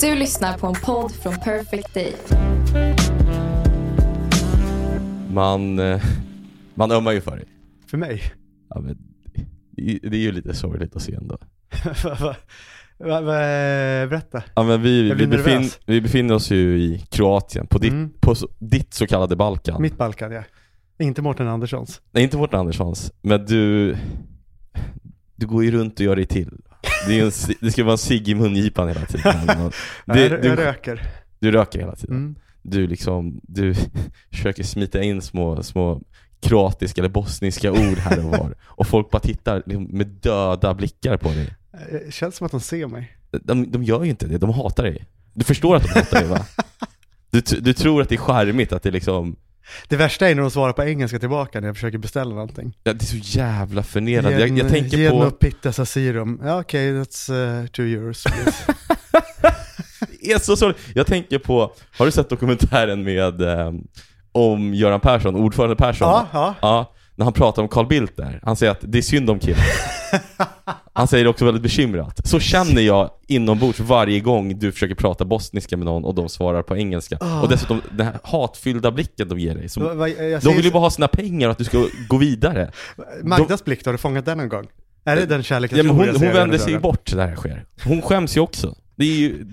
Du lyssnar på en podd från Perfect Day. Man, eh, man ömmar ju för dig. För mig? Ja, men, det är ju lite sorgligt att se ändå. Berätta. Ja, men vi, vi, befin, vi befinner oss ju i Kroatien, på ditt, Mm. på så, ditt så kallade Balkan. Mitt Balkan ja. Inte Mårten Anderssons. Nej, inte vårt Anderssons, men du, du går ju runt och gör dig till. Det, är en, det ska vara en cigg i mungipan hela tiden. Det, jag, jag du, röker. du röker hela tiden. Mm. Du liksom, du försöker smita in små, små kroatiska eller bosniska ord här och var. Och folk bara tittar liksom med döda blickar på dig. Det känns som att de ser mig. De, de gör ju inte det, de hatar dig. Du förstår att de hatar dig va? Du, du tror att det är charmigt, att det liksom, Det värsta är när de svarar på engelska tillbaka när jag försöker beställa någonting. ja, det är så jävla förnedrande. Jag, jag tänker ge på, en pitta sassirum. Ja okej, that's uh, two euros please. det är så sorgligt. Jag tänker på, har du sett dokumentären med, eh, om Göran Persson, ordförande Persson? ja, ja. Ja, när han pratar om Carl Bildt där. Han säger att det är synd om killen. Han säger det också väldigt bekymrat. Så känner jag inombords varje gång du försöker prata bosniska med någon och de svarar på engelska. Ah. Och dessutom den här hatfyllda blicken de ger dig. Som, Va- va- de vill ju bara ha sina pengar och att du ska gå vidare. Magdas blick, har du fångat den någon gång? Är det den kärleken Ja, men hon, hon vänder sig ju bort där det här sker. Hon skäms ju också. Det är ju,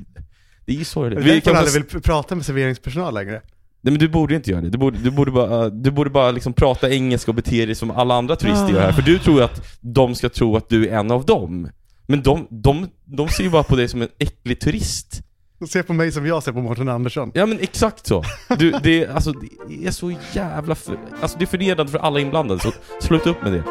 det är ju sorgligt. Är det därför kan hon aldrig vill prata med serveringspersonal längre? Nej men du borde inte göra det. Du borde, du borde bara, du borde bara liksom prata engelska och bete dig som alla andra turister gör här. För du tror att de ska tro att du är en av dem. Men de, de, de ser ju bara på dig som en äcklig turist. De ser på mig som jag ser på Mårten Andersson. Ja men exakt så. Du, det, är- alltså, det är så jävla för, alltså det är förnedrande för alla inblandade, så sluta upp med det.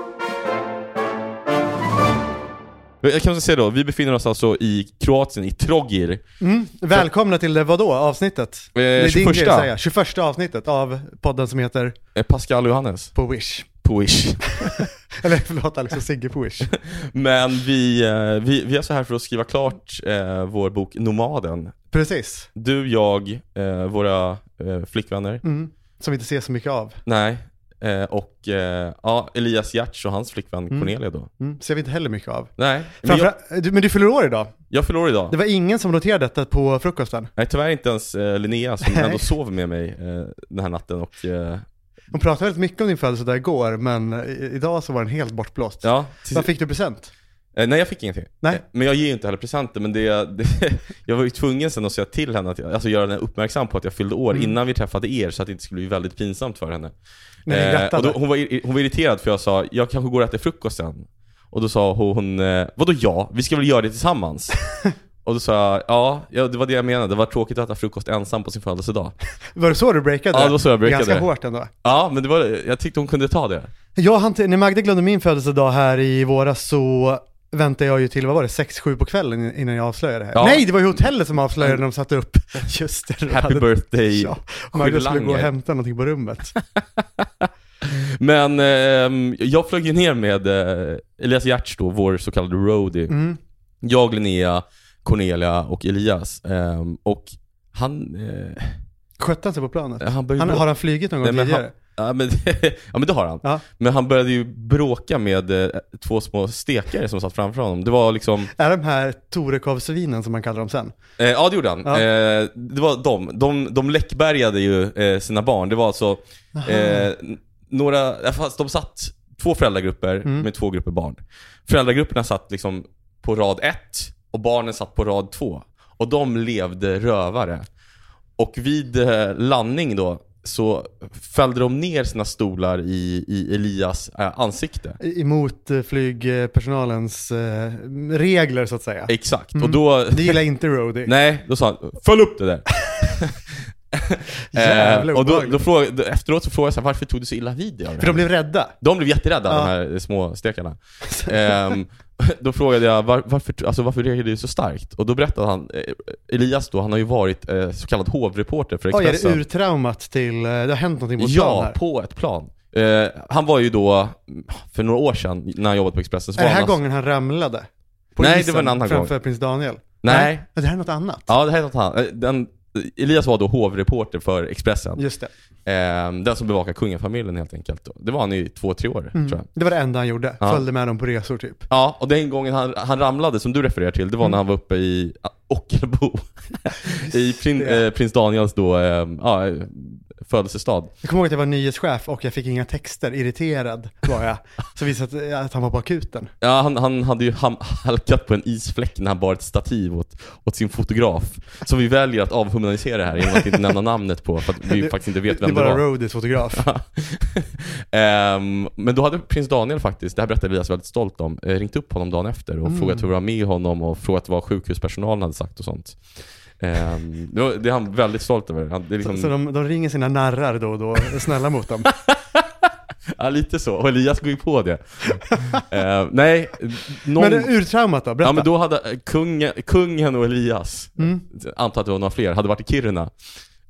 Jag kan säga då, vi befinner oss alltså i Kroatien, i Trogir. Mm. Välkomna till det vadå, avsnittet? Eh, det är din 21. grej säga. 21 avsnittet av podden som heter Eh, Pascal och Johannes. På Wish. På Wish. Eller förlåt, Alex och Sigge på Wish. Men vi, eh, vi, vi är så här för att skriva klart eh, vår bok Nomaden. Precis. Du, jag, eh, våra eh, flickvänner. Mm. Som vi inte ser så mycket av. Nej. Eh, och eh, ja, Elias Giertz och hans flickvän Mm. Cornelia då. Mm. Ser vi inte heller mycket av. Nej, men jag, Framför, du, men du fyller år idag. jag förlorar idag. Det var ingen som noterade detta på frukosten. Nej, tyvärr inte ens eh, Linnea som ändå sov med mig eh, den här natten och eh, Hon pratade väldigt mycket om din födelsedag igår, men idag så var den helt bortblåst. ja. till- Vad fick du present? Eh, nej, jag fick ingenting. Nej. Eh, Men jag ger ju inte heller presenter, men det, det jag var ju tvungen sen att säga till henne, att jag, alltså göra henne uppmärksam på att jag fyllde år Mm. innan vi träffade er så att det inte skulle bli väldigt pinsamt för henne. Ni Eh, grattade? och då, hon, var, ir- hon var irriterad för jag sa, jag kanske går och äter frukost sen. Och då sa hon, eh, vadå ja? Vi ska väl göra det tillsammans? och då sa jag, ja, ja, det var det jag menade. Det var tråkigt att äta frukost ensam på sin födelsedag. Var det så du breakade? Ja, det var så jag breakade. Ganska hårt ändå. Ja, men det var, jag tyckte hon kunde ta det. Jag när Magda glömde min födelsedag här i våras så väntade jag ju till, vad var det, 6-7 på kvällen innan jag avslöjade det här. Ja. Nej, det var ju hotellet som avslöjade när de satte upp, just det. de Happy hade- birthday Ja, Magda skulle gå och hämta någonting på rummet. Men ehm, jag flög ju ner med eh, Elias Giertz då, vår så kallade roadie. Mm. Jag, Linnea, Cornelia och Elias. Ehm, och han, eh, Skötte han sig på planet? han Han, har han flugit någon gång Nej, tidigare? Ja men, ja men det har han. Ja. Men han började ju bråka med eh, två små stekare som satt framför honom. Det var liksom, Är de här Torekovsvinen som man kallar dem sen? eh, ja det gjorde han. Ja. Eh, det var de. De, de läckbergade ju eh, sina barn. Det var alltså eh, några, fast de satt två föräldragrupper Mm. med två grupper barn. Föräldragrupperna satt liksom på rad ett och barnen satt på rad två. Och de levde rövare. Och vid eh, landning då så fällde de ner sina stolar i, i Elias eh, ansikte. Emot eh, flygpersonalens eh, regler så att säga. Exakt. Mm. Och då... Det gillar inte Rody. Nej, då sa han 'Följ upp det där' Jävla eh, Och då, då frågade, efteråt så frågade jag så här, varför tog du så illa vid dig För här?" de blev rädda. De blev jätterädda, Ja. de här små stekarna. Ehm, då frågade jag var, varför, alltså, varför reagerade du så starkt? Och då berättade han, eh, Elias då, han har ju varit eh, så kallad hovreporter för Oj, är det Expressen. urtraumat till, eh, det har hänt någonting på stan ja, här. på ett plan. Eh, han var ju då, för några år sedan, när han jobbade på Expressen, så Är det här han alltså- gången han ramlade? På Nej, det isen var en annan framför prins Daniel? Nej. Men det här är något annat? Ja, det här är något eh, den, Elias var då hovreporter för Expressen. Just det. Den som bevakar kungafamiljen helt enkelt. Då. Det var han i två, tre år Mm. tror jag. Det var det enda han gjorde. Ja. Följde med dem på resor typ. Ja, och den gången han, han ramlade som du refererar till, det var Mm. när han var uppe i Ockelbo. I prin, eh, prins Daniels då, eh, ja, födelsestad. Jag kommer ihåg att jag var nyhetschef och jag fick inga texter, irriterad var jag. Så visade det sig att han var på akuten. Ja, han, han hade ju ham- halkat på en isfläck när han bar ett stativ åt, åt sin fotograf. Som vi väljer att avhumanisera här genom att inte nämna namnet på, för att vi Det- faktiskt inte vet det är vem det, bara var. Roadies fotograf. Ehm, men då hade prins Daniel faktiskt, det här berättade Elias väldigt stolt om, eh, ringt upp honom dagen efter och Mm. frågat hur det var med honom och frågat vad sjukhuspersonalen hade sagt och sånt. Ehm, det, var, det är han väldigt stolt över. Han, liksom, Så, så de, de ringer sina narrar då och då, är snälla mot dem. ja, lite så. Och Elias går ju på det. Ehm, nej, någon... Men urtraumat då, berätta. Ja men då hade eh, kungen, kungen och Elias, Mm. antar att det var några fler, hade varit i Kiruna.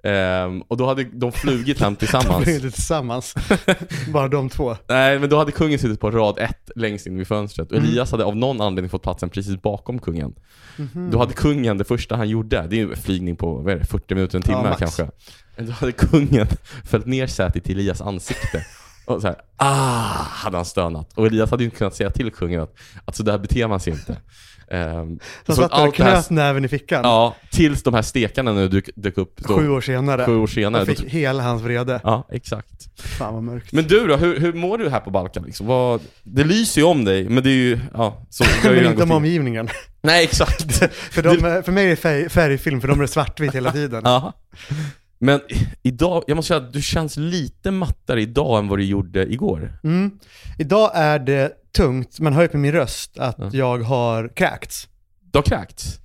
Ehm, och då hade de flugit hem De tillsammans. är inte tillsammans. Bara de två. Nej men då hade kungen suttit på rad ett längst in vid fönstret och Mm. Elias hade av någon anledning fått platsen precis bakom kungen. Mhm. Då hade kungen, det första han gjorde, det är ju en flygning på vad är det, 40 minuter, en Ja, timme max. kanske. Då hade kungen fällt ner sätet i Elias ansikte. Och så här, ah, hade han stönat. Och Elias hade ju inte kunnat säga till kungen att, att så där beter man sig inte. Um, De satt där och knöt näven i fickan. Ja, tills de här stekarna nu dök, dök upp då, Sju år senare. sju år senare. Jag Då, fick hela hans vrede. ja, exakt. Fan vad mörkt. Men du då, hur, hur mår du här på Balkan liksom? Vad, det lyser ju om dig, men det är ju, ja, så Men inte om omgivningen. Nej, exakt. För, de, för mig är det färg, färgfilm, för de är svartvitt hela tiden. Ja. Men idag, jag måste säga att du känns lite mattare idag än vad du gjorde igår. Mm. Idag är det tungt, man hör ju på min röst att Ja. jag har kräkts. Du har kräkts?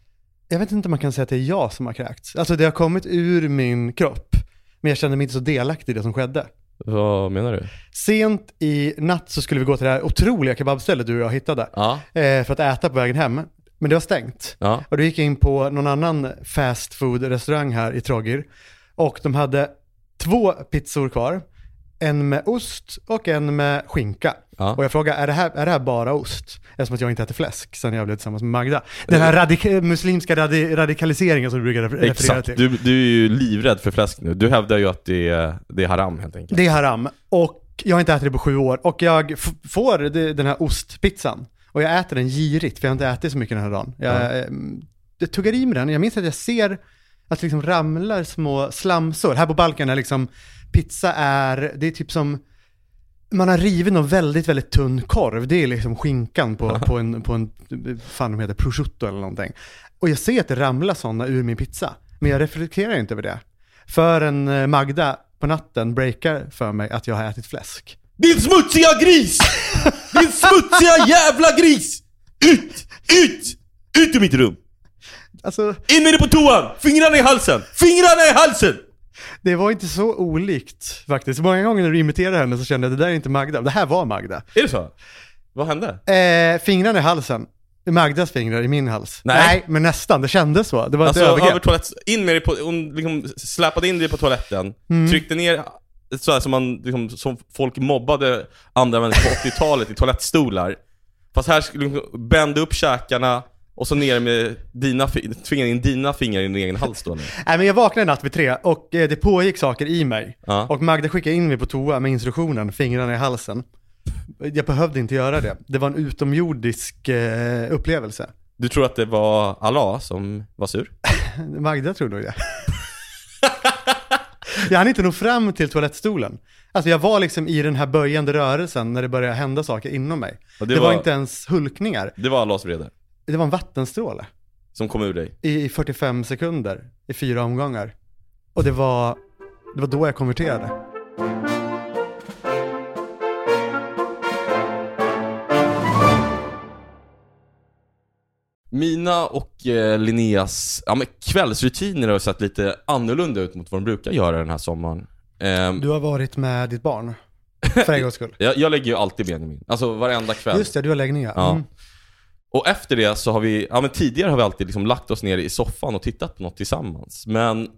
Jag vet inte om man kan säga att det är jag som har kräkts. Alltså det har kommit ur min kropp, men jag känner mig inte så delaktig i det som skedde. Vad menar du? Sent i natt så skulle vi gå till det här otroliga kebabstället du och jag hittade, Ja, eh, för att äta på vägen hem. Men det var stängt. ja, Och då gick jag in på någon annan fast food restaurang här i Trogir. Och de hade två pizzor kvar. En med ost och en med skinka. Ja. Och jag frågade, är det här, är det här bara ost? Eftersom att jag inte äter fläsk sen jag blev tillsammans med Magda. Den här radik- muslimska radi- radikaliseringen som du brukar referera Exakt, till. du, du är ju livrädd för fläsk nu. Du hävdar ju att det är, det är haram helt enkelt. Det är haram. Och jag har inte ätit det på sju år. Och jag får den här ostpizzan. Och jag äter den girigt, för jag har inte ätit så mycket den här dagen. Jag, Ja. eh, jag tuggar i mig den. Jag minns att jag ser att det liksom ramlar små slamsor. Här på Balkan är liksom, pizza är, det är typ som, man har rivit någon väldigt, väldigt tunn korv. Det är liksom skinkan på, på en, på en, fan de heter, prosciutto eller någonting. Och jag ser att det ramlar sådana ur min pizza. Men jag reflekterar inte över det. Förrän eh, Magda på natten breakar för mig att jag har ätit fläsk. Din smutsiga gris! Din smutsiga jävla gris! Ut! Ut! Ut ur mitt rum! Alltså, In med dig på toan! Fingrarna i halsen! Fingrarna i halsen! Det var inte så olikt faktiskt. Många gånger när du imiterade henne så kände jag att det där är inte Magda. Det här var Magda. Är det så? Vad hände? Eh, fingrarna i halsen. Magdas fingrar i min hals. Nej. men nästan. Det kändes så. Det var Alltså ett övergrepp. över toalett, in med dig på, hon liksom släpade in dig på toaletten, Mm. tryckte ner så här som man, liksom, som folk mobbade andra människor på 80-talet i toalettstolar. Fast här skulle hon bända upp käkarna och så ner med dina, tvinga in dina fingrar i din egen hals då? Nej men jag vaknade en natt vid tre och eh, det pågick saker i mig. Ja. Och Magda skickade in mig på toa med instruktionen, fingrarna i halsen. Jag behövde inte göra det. Det var en utomjordisk eh, upplevelse. Du tror att det var Allah som var sur? Magda tror nog det. jag hann inte nå fram till toalettstolen. Alltså jag var liksom i den här böjande rörelsen när det började hända saker inom mig. Och Det, var... inte ens hulkningar. Det var Allahs vrede Det var en vattenstråle. som kom ur dig. I 45 sekunder, i fyra omgångar. Och det var, det var då jag konverterade. Mina och eh, Linneas ja, men kvällsrutiner har sett lite annorlunda ut mot vad de brukar göra den här sommaren. Ehm, Du har varit med ditt barn. För en gångs skull. jag, jag lägger ju alltid Benjamin, alltså varenda kväll. Just det, du har läggningar. Ja. Mm. Och efter det så har vi, ja men tidigare har vi alltid liksom lagt oss ner i soffan och tittat på något tillsammans. Men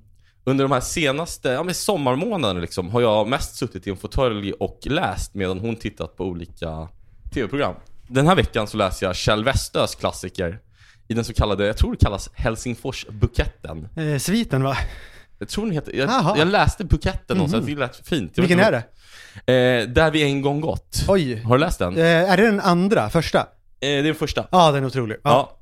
under de här senaste, ja men sommarmånaderna liksom, har jag mest suttit i en fåtölj och läst medan hon tittat på olika tv-program. Den här veckan så läser jag Kjell Westös klassiker i den så kallade, jag tror det kallas Helsingforsbuketten. Eh, sviten va? Jag tror den heter, jag, jag läste buketten någonstans, Mhm. det lät fint. Vilken är det? Eh, där vi en gång gått. Oj. Har du läst den? Eh, är det den andra, första? Eh, det är den första. Ja, den är otrolig. Ja. Ja.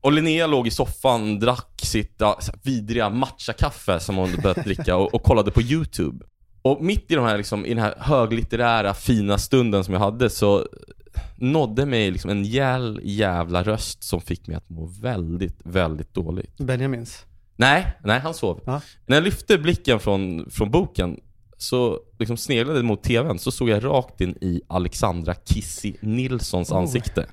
Och Linnea låg i soffan, drack sitt ja, vidriga matchakaffe som hon börjat dricka och, och kollade på YouTube. Och mitt i, de här, liksom, i den här höglitterära fina stunden som jag hade så nådde mig liksom en jäl jävla röst som fick mig att må väldigt, väldigt dåligt. Benjamins. Nej, nej han sov. Ja. När jag lyfte blicken från, från boken så liksom sneglade mot tvn så såg jag rakt in i Alexandra Kissy Nilssons Oh. ansikte.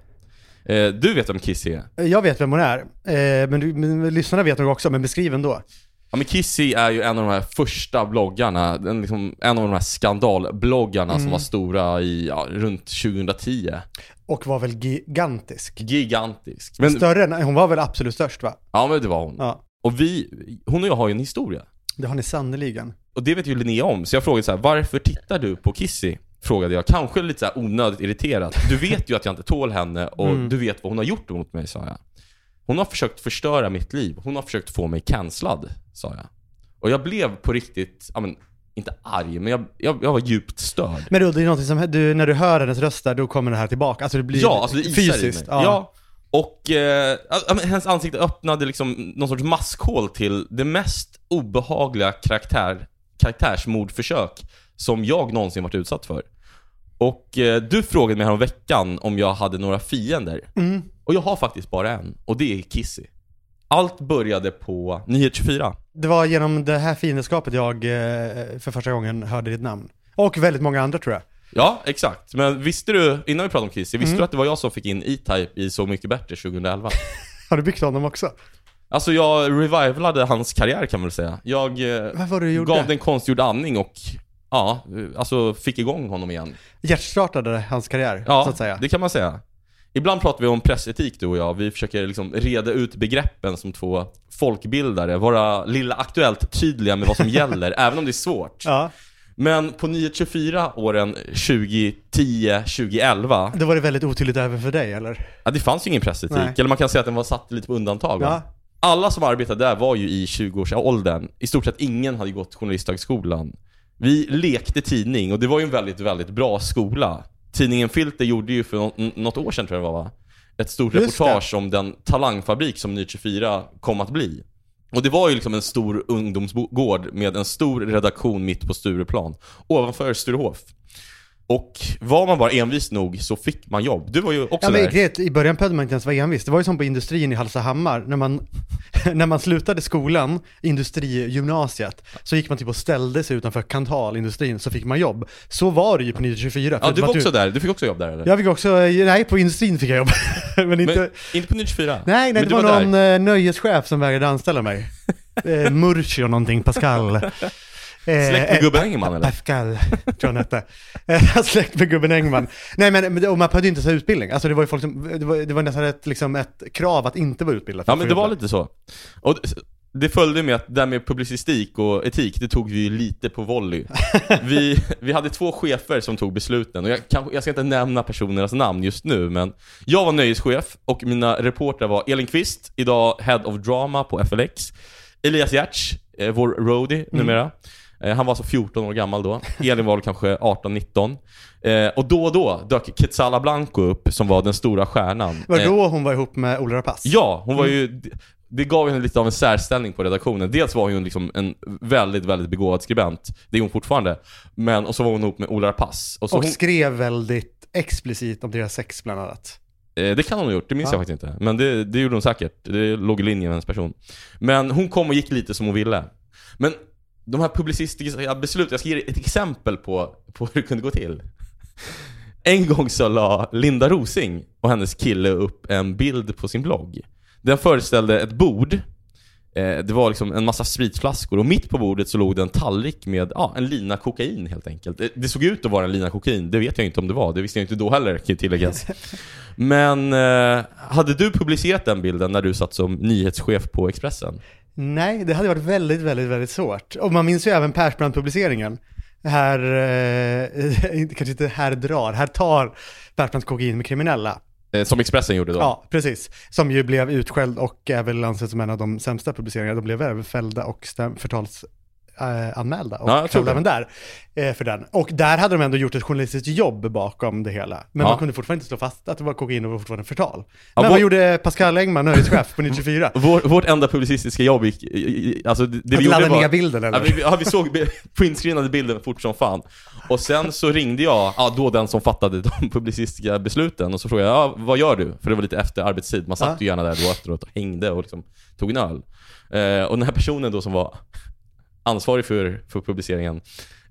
Eh, du vet vem Kissy är? Jag vet vem hon är, eh, men, du, men lyssnarna vet nog också, men beskriv ändå. Ja men Kissy är ju en av de här första bloggarna, en, liksom, en av de här skandalbloggarna som Mm. var stora i, ja, runt 2010. Och var väl gigantisk. Gigantisk. Men, Större än, hon var väl absolut störst va? ja men det var hon. Ja, Och vi, hon och jag har ju en historia. det har ni sannerligen. Och det vet ju Linnea om, så jag frågade så här: varför tittar du på Kissy? Frågade jag, kanske lite så här onödigt irriterad. Du vet ju att jag inte tål henne och Mm. du vet vad hon har gjort mot mig, sa jag. Hon har försökt förstöra mitt liv, hon har försökt få mig cancellad, sa jag. Och jag blev på riktigt, ja men, inte arg, men jag, jag, jag var djupt störd. Men då, det är någonting som, du, när du hör hennes röst där, då kommer det här tillbaka. Alltså det blir Ja, alltså det fysiskt. mig. Ja. Och eh, ja, hennes ansikte öppnade liksom någon sorts maskhål till det mest obehagliga karaktär, karaktärsmordförsök som jag någonsin varit utsatt för. Och eh, du frågade mig här om veckan om jag hade några fiender. Mm. Och jag har faktiskt bara en, och det är Kissy. Allt började på Nyhet24. Det var genom det här fiendskapet jag eh, för första gången hörde ditt namn. Och väldigt många andra tror jag. Ja, exakt. Men visste du, innan vi pratade om Kissy, visste Mm. du att det var jag som fick in E-Type i Så Mycket Bättre 2011? Har du byggt honom också? Alltså jag revivalade hans karriär kan man väl säga. Jag eh, gav den konstgjord andning och ja, alltså fick igång honom igen. Hjärtstartade hans karriär, Ja, så att säga. det kan man säga. Ibland pratar vi om pressetik du och jag, vi försöker liksom reda ut begreppen som två folkbildare, vara lilla aktuellt tydliga med vad som gäller, även om det är svårt. Ja, Men på Nyhet 24 åren 2010-2011, då var det väldigt otydligt även för dig, eller? ja, det fanns ju ingen pressetik, Nej. eller man kan säga att den var satt lite på undantag. Ja. Alla som arbetade där var ju i 20-årsåldern. I stort sett ingen hade gått journalisthögskolan. Vi lekte tidning och det var ju en väldigt, väldigt bra skola. Tidningen Filter gjorde ju för nå- något år sedan tror jag det var va? Ett stort Just det. reportage om den talangfabrik som Ny 24 kom att bli. Och det var ju liksom en stor ungdomsgård med en stor redaktion mitt på Stureplan. Ovanför Sturehof. Och var man bara envis nog så fick man jobb. Du var ju också Ja, men där. grejen, i början behövde man inte ens vara envis. Det var ju som på industrin i Hallstahammar, när man, när man slutade skolan, industrigymnasiet, så gick man typ och ställde sig utanför Kantalindustrin, så fick man jobb. Så var det ju på 924. Ja, du var också där. Du fick också jobb där eller? Jag fick också, nej på industrin fick jag jobb. men inte, Men, inte på 94? nej, nej Men det du var, där. någon eh, nöjeschef som vägrade anställa mig. eh, Murcio någonting, Pascal. Eh, Släkt med eh, gubben Engman eller? Pascal, tror jag han hette. Eh, Släkt med gubben Engman. Nej men, och man behövde inte ha utbildning. Alltså det var ju folk som, det var, det var nästan ett, liksom ett krav att inte vara utbildad. Ja men det var lite så. Och det- följde med att det där med publicistik och etik, det tog vi ju lite på volley. Vi, vi hade två chefer som tog besluten, och jag, kan, jag ska inte nämna personernas namn just nu, men jag var nöjeschef och mina reportrar var Elin Kvist, idag Head of Drama på FLX, Elias Giertz, vår roadie numera. Eh, Han var så 14 år gammal då, Elin var kanske 18-19. Eh, och då och då dök Quetzala Blanco upp, som var den stora stjärnan. Var det Eh, då hon var ihop med Ola Rapace? Ja, hon var Mm. ju... Det gav henne lite av en särställning på redaktionen. Dels var hon liksom en väldigt, väldigt begåvad skribent. Det är hon fortfarande. Men, och så var hon ihop med Ola Rapace. Och Och hon, skrev väldigt explicit om deras sex bland annat. eh, det kan hon ha gjort, det minns Ja. jag faktiskt inte. Men det, det gjorde hon säkert. Det låg i linje med hennes person. Men hon kom och gick lite som hon ville. Men de här publicistiska beslut, jag ska ge ett exempel på, på hur det kunde gå till. En gång så la Linda Rosing och hennes kille upp en bild på sin blogg. Den föreställde ett bord. Eh, det var liksom en massa spritflaskor och mitt på bordet så låg det en tallrik med ja, en lina kokain helt enkelt. Det, såg ut att vara en lina kokain, det vet jag inte om det var. Det visste jag inte då heller, kan tilläggas. Men eh, hade du publicerat den bilden när du satt som nyhetschef på Expressen? Nej, det hade varit väldigt, väldigt, väldigt svårt. Och man minns ju även Persbrandt-publiceringen. Här, eh, kanske inte här drar, här tar Persbrandt kokain med kriminella. Eh, som Expressen gjorde då? Ja, precis. Som ju blev utskälld och är väl ansedd som en av de sämsta publiceringarna. De blev även fällda och förtals, eh, anmälda och Ja, kravlade även där eh, för den. Och där hade de ändå gjort ett journalistiskt jobb bakom det hela. Men Ja. man kunde fortfarande inte slå fast att det var kokain och var fortfarande förtal. Ja, Men vår- vad gjorde Pascal Engman, nöjeschef på 94? Vår, vårt enda publicistiska jobb gick, alltså det, det Att vi gjorde ladda var... ner bilden eller? Ja, vi, ja, vi såg printscreenade bilden fort som fan. Och sen så ringde jag, ja, då den som fattade de publicistiska besluten och så frågade jag, ja, vad gör du? För det var lite efter arbetstid, man satt ju gärna där då efteråt och hängde och liksom tog en öl. Eh, och den här personen då som var ansvarig för, för publiceringen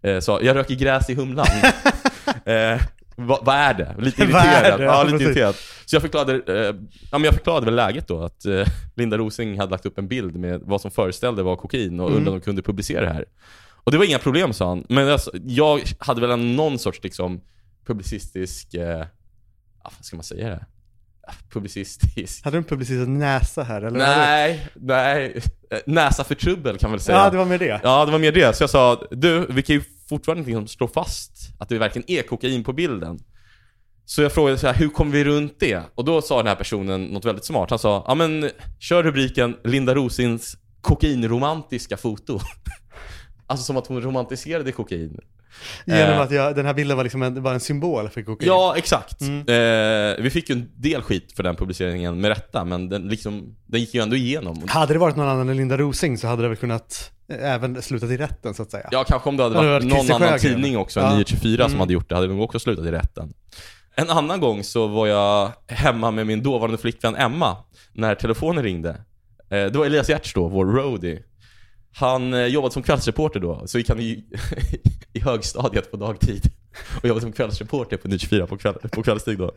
eh, sa, jag röker gräs i Humlan. eh, vad, vad är det? Lite irriterad. Ja, lite irriterad. Så jag förklarade, eh, ja, men jag förklarade väl läget då, att eh, Linda Rosing hade lagt upp en bild med vad som föreställde var kokain och Mm. undrade om de kunde publicera det här. Och det var inga problem sa han, men alltså, jag hade väl en, någon sorts liksom publicistisk, eh, vad ska man säga det? Publicistisk Hade du en publicistisk näsa här eller? Nej, nej. Eh, Näsa för trubbel kan man väl säga. Ja, det var med det. Ja, det var mer det. Så jag sa, du, vi kan ju fortfarande liksom slå fast att det verkligen är kokain på bilden. Så jag frågade så här, hur kommer vi runt det? Och då sa den här personen något väldigt smart. Han sa, ja men kör rubriken Linda Rosins kokainromantiska foto. alltså som att hon romantiserade kokain. Genom Eh. att jag, den här bilden var liksom en, var en symbol för kokain. Ja, exakt. Mm. Eh, vi fick ju en del skit för den publiceringen med rätta, men den, liksom, den gick ju ändå igenom. Hade det varit någon annan än Linda Rosing så hade det väl kunnat eh, även slutat i rätten så att säga. Ja, kanske om det hade Ja, det varit var någon annan Sjögren. tidning också, Ja. 924 som Mm. hade gjort det, hade nog också slutat i rätten. En annan gång så var jag hemma med min dåvarande flickvän Emma, när telefonen ringde. Eh, Det var Elias Giertz då, vår roadie. Han eh, jobbade som kvällsreporter då, så gick han i, i högstadiet på dagtid. Och jobbade som kvällsreporter på 924 på, kväll, på kvällstid då.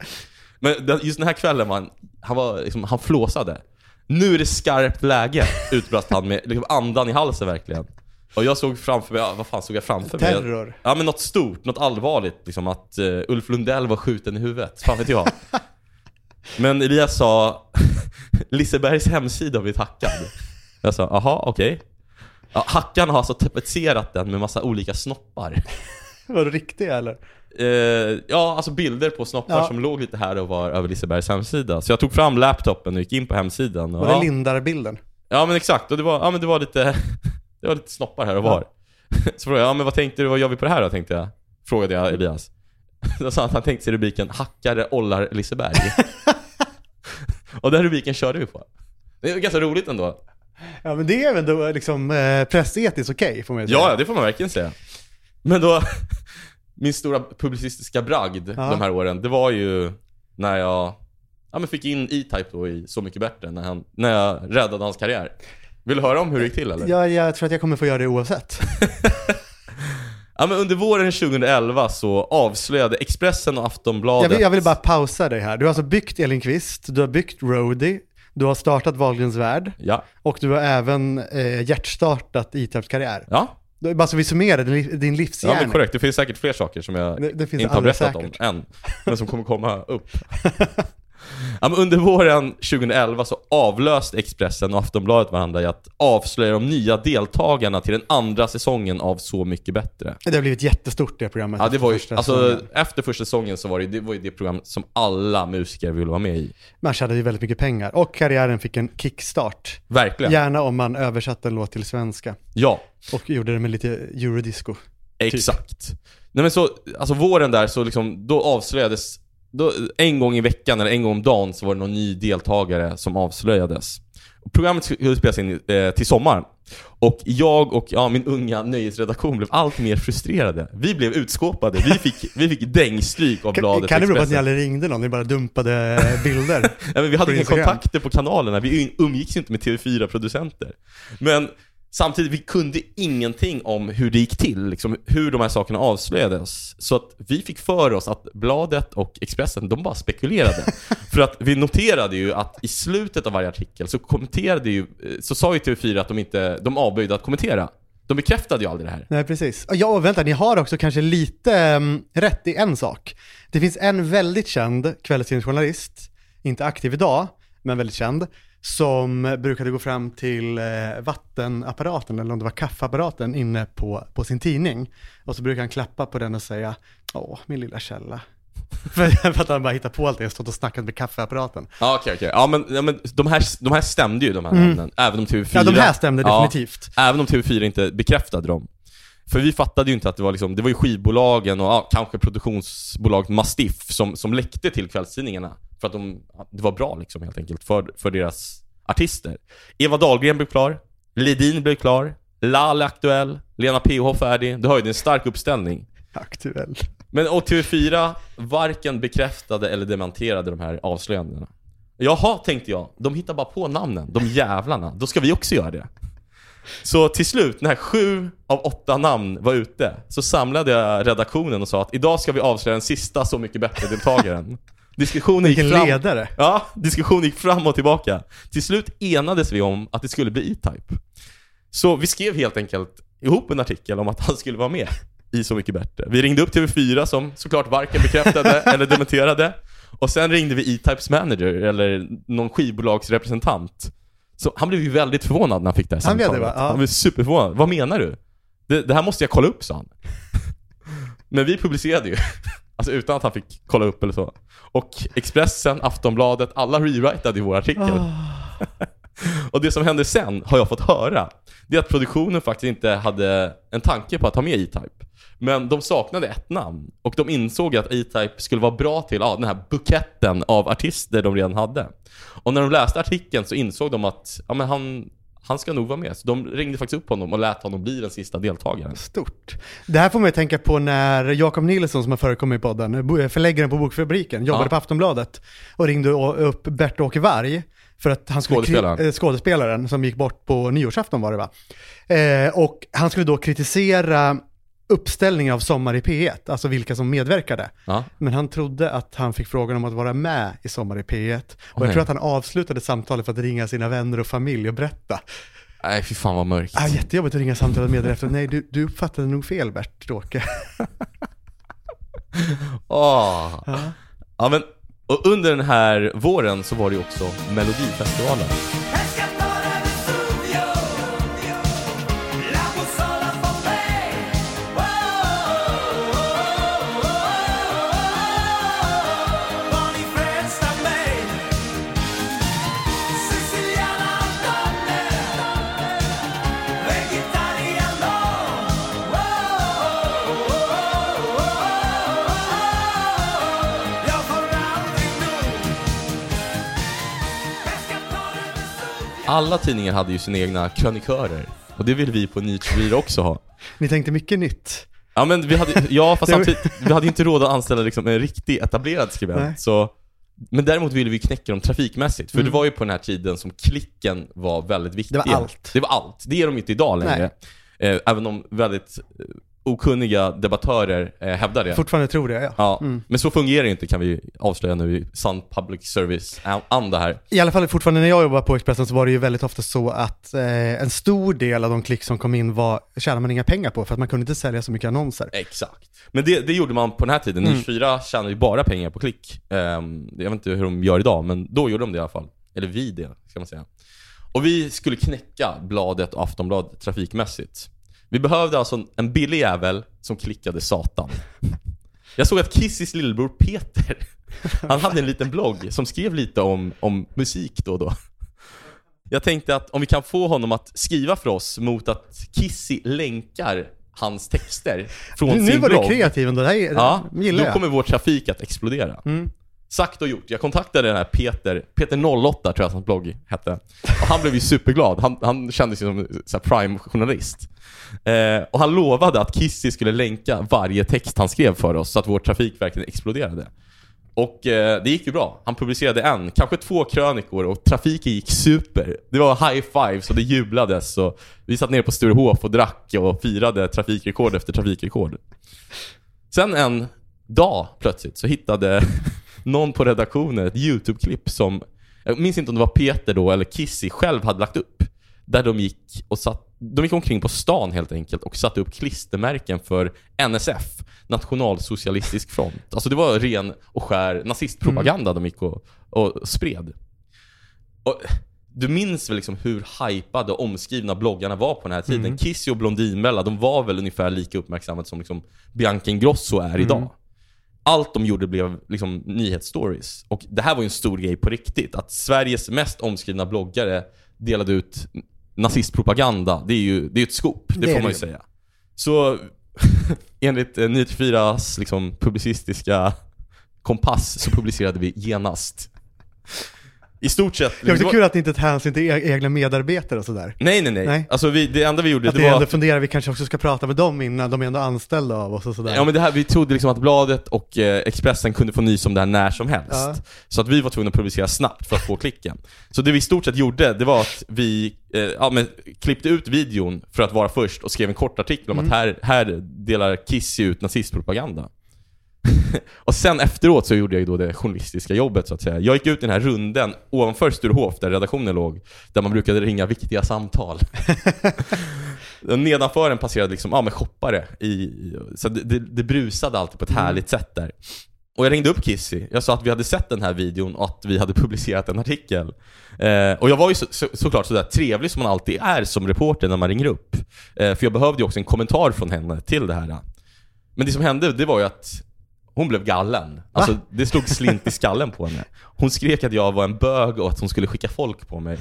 Men den, just den här kvällen, man, han, var, liksom, han flåsade. Nu är det skarpt läge, utbrast han med liksom, andan i halsen verkligen. Och jag såg framför mig, ja, vad fan såg jag framför mig? Terror. Ja men något stort, något allvarligt. Liksom att eh, Ulf Lundell var skjuten i huvudet. Fan vet jag. Men Elias sa, Lisebergs hemsida har blivit hackad. Jag sa, aha okej. Ja, hackarna har alltså tapetserat den med massa olika snoppar. Var det riktiga eller? Eh, ja, alltså bilder på snoppar Ja. som låg lite här och var över Lisebergs hemsida. Så jag tog fram laptopen och gick in på hemsidan. Och, Var ja, det Lindar-bilden? ja men exakt, och det var, ja, men det var lite Det var lite snoppar här och var. Så frågade jag, ja men vad tänkte du, vad gör vi på det här då? Tänkte jag. Frågade jag Elias. Då sa han att han tänkte sig rubriken 'Hackare ollar Liseberg' Och den rubriken körde vi på. Det är ganska roligt ändå. Ja men det är väl då liksom eh, pressetiskt okej får man ju säga. Ja, det får man verkligen säga. Men då, min stora publicistiska bragd Ja. de här åren, det var ju när jag ja, men fick in E-Type då i Så Mycket Bättre, när, han, när jag räddade hans karriär. Vill du höra om hur det gick till eller? Ja, jag tror att jag kommer få göra det oavsett. Ja, men under våren 2011 så avslöjade Expressen och Aftonbladet Jag vill, jag vill bara pausa dig här. Du har alltså byggt Elin Kvist, du har byggt Roadie, du har startat Wahlgrens Värld Ja, och du har även eh, hjärtstartat E-Types karriär. ja, Bara så vi summerar din, din ja livsgärning. men korrekt. Det finns säkert fler saker som jag Det, det inte har berättat säkert. om än, men som kommer komma upp. Under våren 2011 så avlöste Expressen och Aftonbladet varandra i att avslöja de nya deltagarna till den andra säsongen av Så Mycket Bättre. Det har blivit jättestort det programmet. Ja, det var ju, efter första alltså, säsongen. efter första säsongen så var det, det var ju det program som alla musiker ville vara med i. Man tjänade ju väldigt mycket pengar och karriären fick en kickstart. Verkligen. Gärna om man översatte en låt till svenska Ja, och gjorde det med lite eurodisco. exakt. Nej men så, alltså våren där så liksom, då avslöjades, då, en gång i veckan eller en gång om dagen så var det någon ny deltagare som avslöjades. Programmet skulle spelas in eh, till sommaren. Och jag och ja, min unga nöjesredaktion blev allt mer frustrerade. Vi blev utskåpade, vi fick, vi fick dängstryk av Kan, bladet kan det bero på att ni aldrig ringde någon? Ni bara dumpade bilder? Ja, men vi hade inga kontakter på kanalerna, vi umgicks inte med TV4-producenter. Men samtidigt, vi kunde ingenting om hur det gick till, liksom, hur de här sakerna avslöjades. Så att vi fick för oss att bladet och Expressen, de bara spekulerade. för att vi noterade ju att i slutet av varje artikel så kommenterade ju, så sa ju TV4 att de inte, de avböjde att kommentera. De bekräftade ju aldrig det här. Nej, precis. Ja, och vänta, ni har också kanske lite mm, rätt i en sak. Det finns en väldigt känd kvällstidningsjournalist, inte aktiv idag, men väldigt känd, som brukade gå fram till eh, vattenapparaten, eller om det var kaffeapparaten, inne på, på sin tidning. Och så brukar han klappa på den och säga, åh, min lilla källa. för, att han bara hittar på allt det, stått och snackat med kaffeapparaten. Ja okej okej. Ja men, ja, men de, här, de här stämde ju de här namnen. Även om TV4... Mm. Ja, de här stämde Ja, definitivt. Även om TV4 inte bekräftade dem. För vi fattade ju inte att det var liksom, det var ju skivbolagen och ja, kanske produktionsbolaget Mastiff som, som läckte till kvällstidningarna. För att de, det var bra liksom helt enkelt för, för deras artister. Eva Dahlgren blev klar, Ledin blev klar, Lal är aktuell, Lena PH färdig. Du hör ju, en stark uppställning. Aktuell. Men och TV4 varken bekräftade eller dementerade de här avslöjandena. Jaha, tänkte jag. De hittar bara på namnen, de jävlarna. Då ska vi också göra det. Så till slut, när sju av åtta namn var ute, så samlade jag redaktionen och sa att idag ska vi avslöja den sista Så Mycket Bättre-deltagaren. Diskussionen gick fram... ledare. Ja, diskussionen gick fram och tillbaka. Till slut enades vi om att det skulle bli E-Type. Så vi skrev helt enkelt ihop en artikel om att han skulle vara med i Så Mycket Bättre. Vi ringde upp TV4 som såklart varken bekräftade eller dementerade. Och sen ringde vi E-Types manager, eller någon skivbolagsrepresentant. Så han blev ju väldigt förvånad när han fick det här Han blev det, samtalet. va? Ja. Han blev superförvånad. Vad menar du? Det, det här måste jag kolla upp, sa han. Men vi publicerade ju. Alltså utan att han fick kolla upp eller så. Och Expressen, Aftonbladet, alla rewritade ju vår artikel. Ah. Och det som hände sen, har jag fått höra, det är att produktionen faktiskt inte hade en tanke på att ha med E-Type. Men de saknade ett namn. Och de insåg att E-Type skulle vara bra till ja, den här buketten av artister de redan hade. Och när de läste artikeln så insåg de att ja, men han, han ska nog vara med. Så de ringde faktiskt upp honom och lät honom bli den sista deltagaren. Stort. Det här får man ju tänka på när Jakob Nilsson som har förekommit i podden, bo- förläggaren på Bokfabriken, jobbade Ja. på Aftonbladet och ringde upp Bert-Åke Varg för att han skulle Skådespelaren. eh, skådespelaren som gick bort på nyårsafton var det va? Eh, och han skulle då kritisera uppställningen av Sommar i P1, alltså vilka som medverkade. Ja. Men han trodde att han fick frågan om att vara med i Sommar i P1. Och jag Okej. tror att han avslutade samtalet för att ringa sina vänner och familj och berätta. Nej, fy fan vad mörkt. Ah, jättejobbigt att ringa samtalet med efter. Nej, du, du uppfattade nog fel Bert-Åke. Åh. Ja, men och under den här våren så var det ju också Melodifestivalen. Alla tidningar hade ju sina egna krönikörer. Och det vill vi på Nyhetsbyrå också ha. Ni tänkte mycket nytt. Ja men vi hade, ja fast samtidigt, vi hade inte råd att anställa liksom en riktig etablerad skribent. Nej. Så, men däremot ville vi knäcka dem trafikmässigt. För Mm. det var ju på den här tiden som klicken var väldigt viktig. Det var allt. Det var allt. Det är de inte idag längre. Eh, även om väldigt eh, okunniga debattörer eh, hävdar det. Fortfarande tror det, ja. Ja, Mm. men så fungerar det inte kan vi avslöja nu i sann public service-anda här. I alla fall fortfarande när jag jobbade på Expressen så var det ju väldigt ofta så att eh, en stor del av de klick som kom in var, tjänade man inga pengar på för att man kunde inte sälja så mycket annonser. Exakt. Men det, det gjorde man på den här tiden. Mm. Nisch 4 tjänade ju bara pengar på klick. Ehm, jag vet inte hur de gör idag, men då gjorde de det i alla fall. Eller vi det, ska man säga. Och vi skulle knäcka bladet och Aftonbladet trafikmässigt. Vi behövde alltså en- en billig jävel som klickade satan. Jag såg att Kissis lillebror Peter, han hade en liten blogg som skrev lite om, om musik då och då. Jag tänkte att om vi kan få honom att skriva för oss mot att Kissy länkar hans texter från Nu, sin nu var blogg. du kreativ ändå, det här Ja, gillar då jag. kommer vår trafik att explodera. Mm. Sagt och gjort. Jag kontaktade den här Peter, Peter08 tror jag att hans blogg hette. Och han blev ju superglad. Han, han kände sig som prime-journalist. Eh, och han lovade att Kissy skulle länka varje text han skrev för oss så att vår trafik verkligen exploderade. Och eh, det gick ju bra. Han publicerade en, kanske två krönikor och trafiken gick super. Det var high fives och det jublades och vi satt nere på Sturehof och drack och firade trafikrekord efter trafikrekord. Sen en dag plötsligt så hittade någon på redaktionen ett YouTube-klipp som, jag minns inte om det var Peter då eller Kissy själv hade lagt upp. Där de gick och satt, de gick omkring på stan helt enkelt och satte upp klistermärken för NSF, Nationalsocialistisk front. Alltså det var ren och skär nazistpropaganda de gick och, och spred. Och du minns väl liksom hur hypade och omskrivna bloggarna var på den här tiden? Kissy och Blondinbella, de var väl ungefär lika uppmärksammade som liksom Bianca Ingrosso är idag. allt de gjorde blev liksom nyhetsstories. Och det här var ju en stor grej på riktigt. Att Sveriges mest omskrivna bloggare delade ut nazistpropaganda. Det är ju det är ett skop, det, Det får man det ju ju. säga. Så enligt eh, 94s liksom, publicistiska kompass så publicerade vi genast. I stort sett... Det är också kul att ni inte tar hänsyn till e- egna medarbetare och sådär. Nej, nej, nej. Nej. Alltså vi, det enda vi gjorde, Att det ni var... ändå funderar, vi kanske också ska prata med dem innan, de är ändå anställda av oss och sådär. Ja men det här, vi trodde liksom att bladet och eh, Expressen kunde få nys om det här när som helst. Ja. Så att vi var tvungna att publicera snabbt för att få klicken. Så det vi i stort sett gjorde, det var att vi eh, ja, men, klippte ut videon för att vara först och skrev en kort artikel om Mm. att här, här delar Kissy ut nazistpropaganda. och sen efteråt så gjorde jag ju då det journalistiska jobbet så att säga. Jag gick ut i den här runden ovanför Sturehof där redaktionen låg, där man brukade ringa viktiga samtal. Nedanför den passerade liksom, ja med shoppare i, så det, det, det brusade alltid på ett härligt sätt där. Och jag ringde upp Kissy, jag sa att vi hade sett den här videon och att vi hade publicerat en artikel. Eh, och jag var ju så, så, såklart sådär trevlig som man alltid är som reporter när man ringer upp. Eh, för jag behövde ju också en kommentar från henne till det här. Men det som hände, det var ju att hon blev gallen. Alltså det slog slint i skallen på henne. Hon skrek att jag var en bög och att hon skulle skicka folk på mig.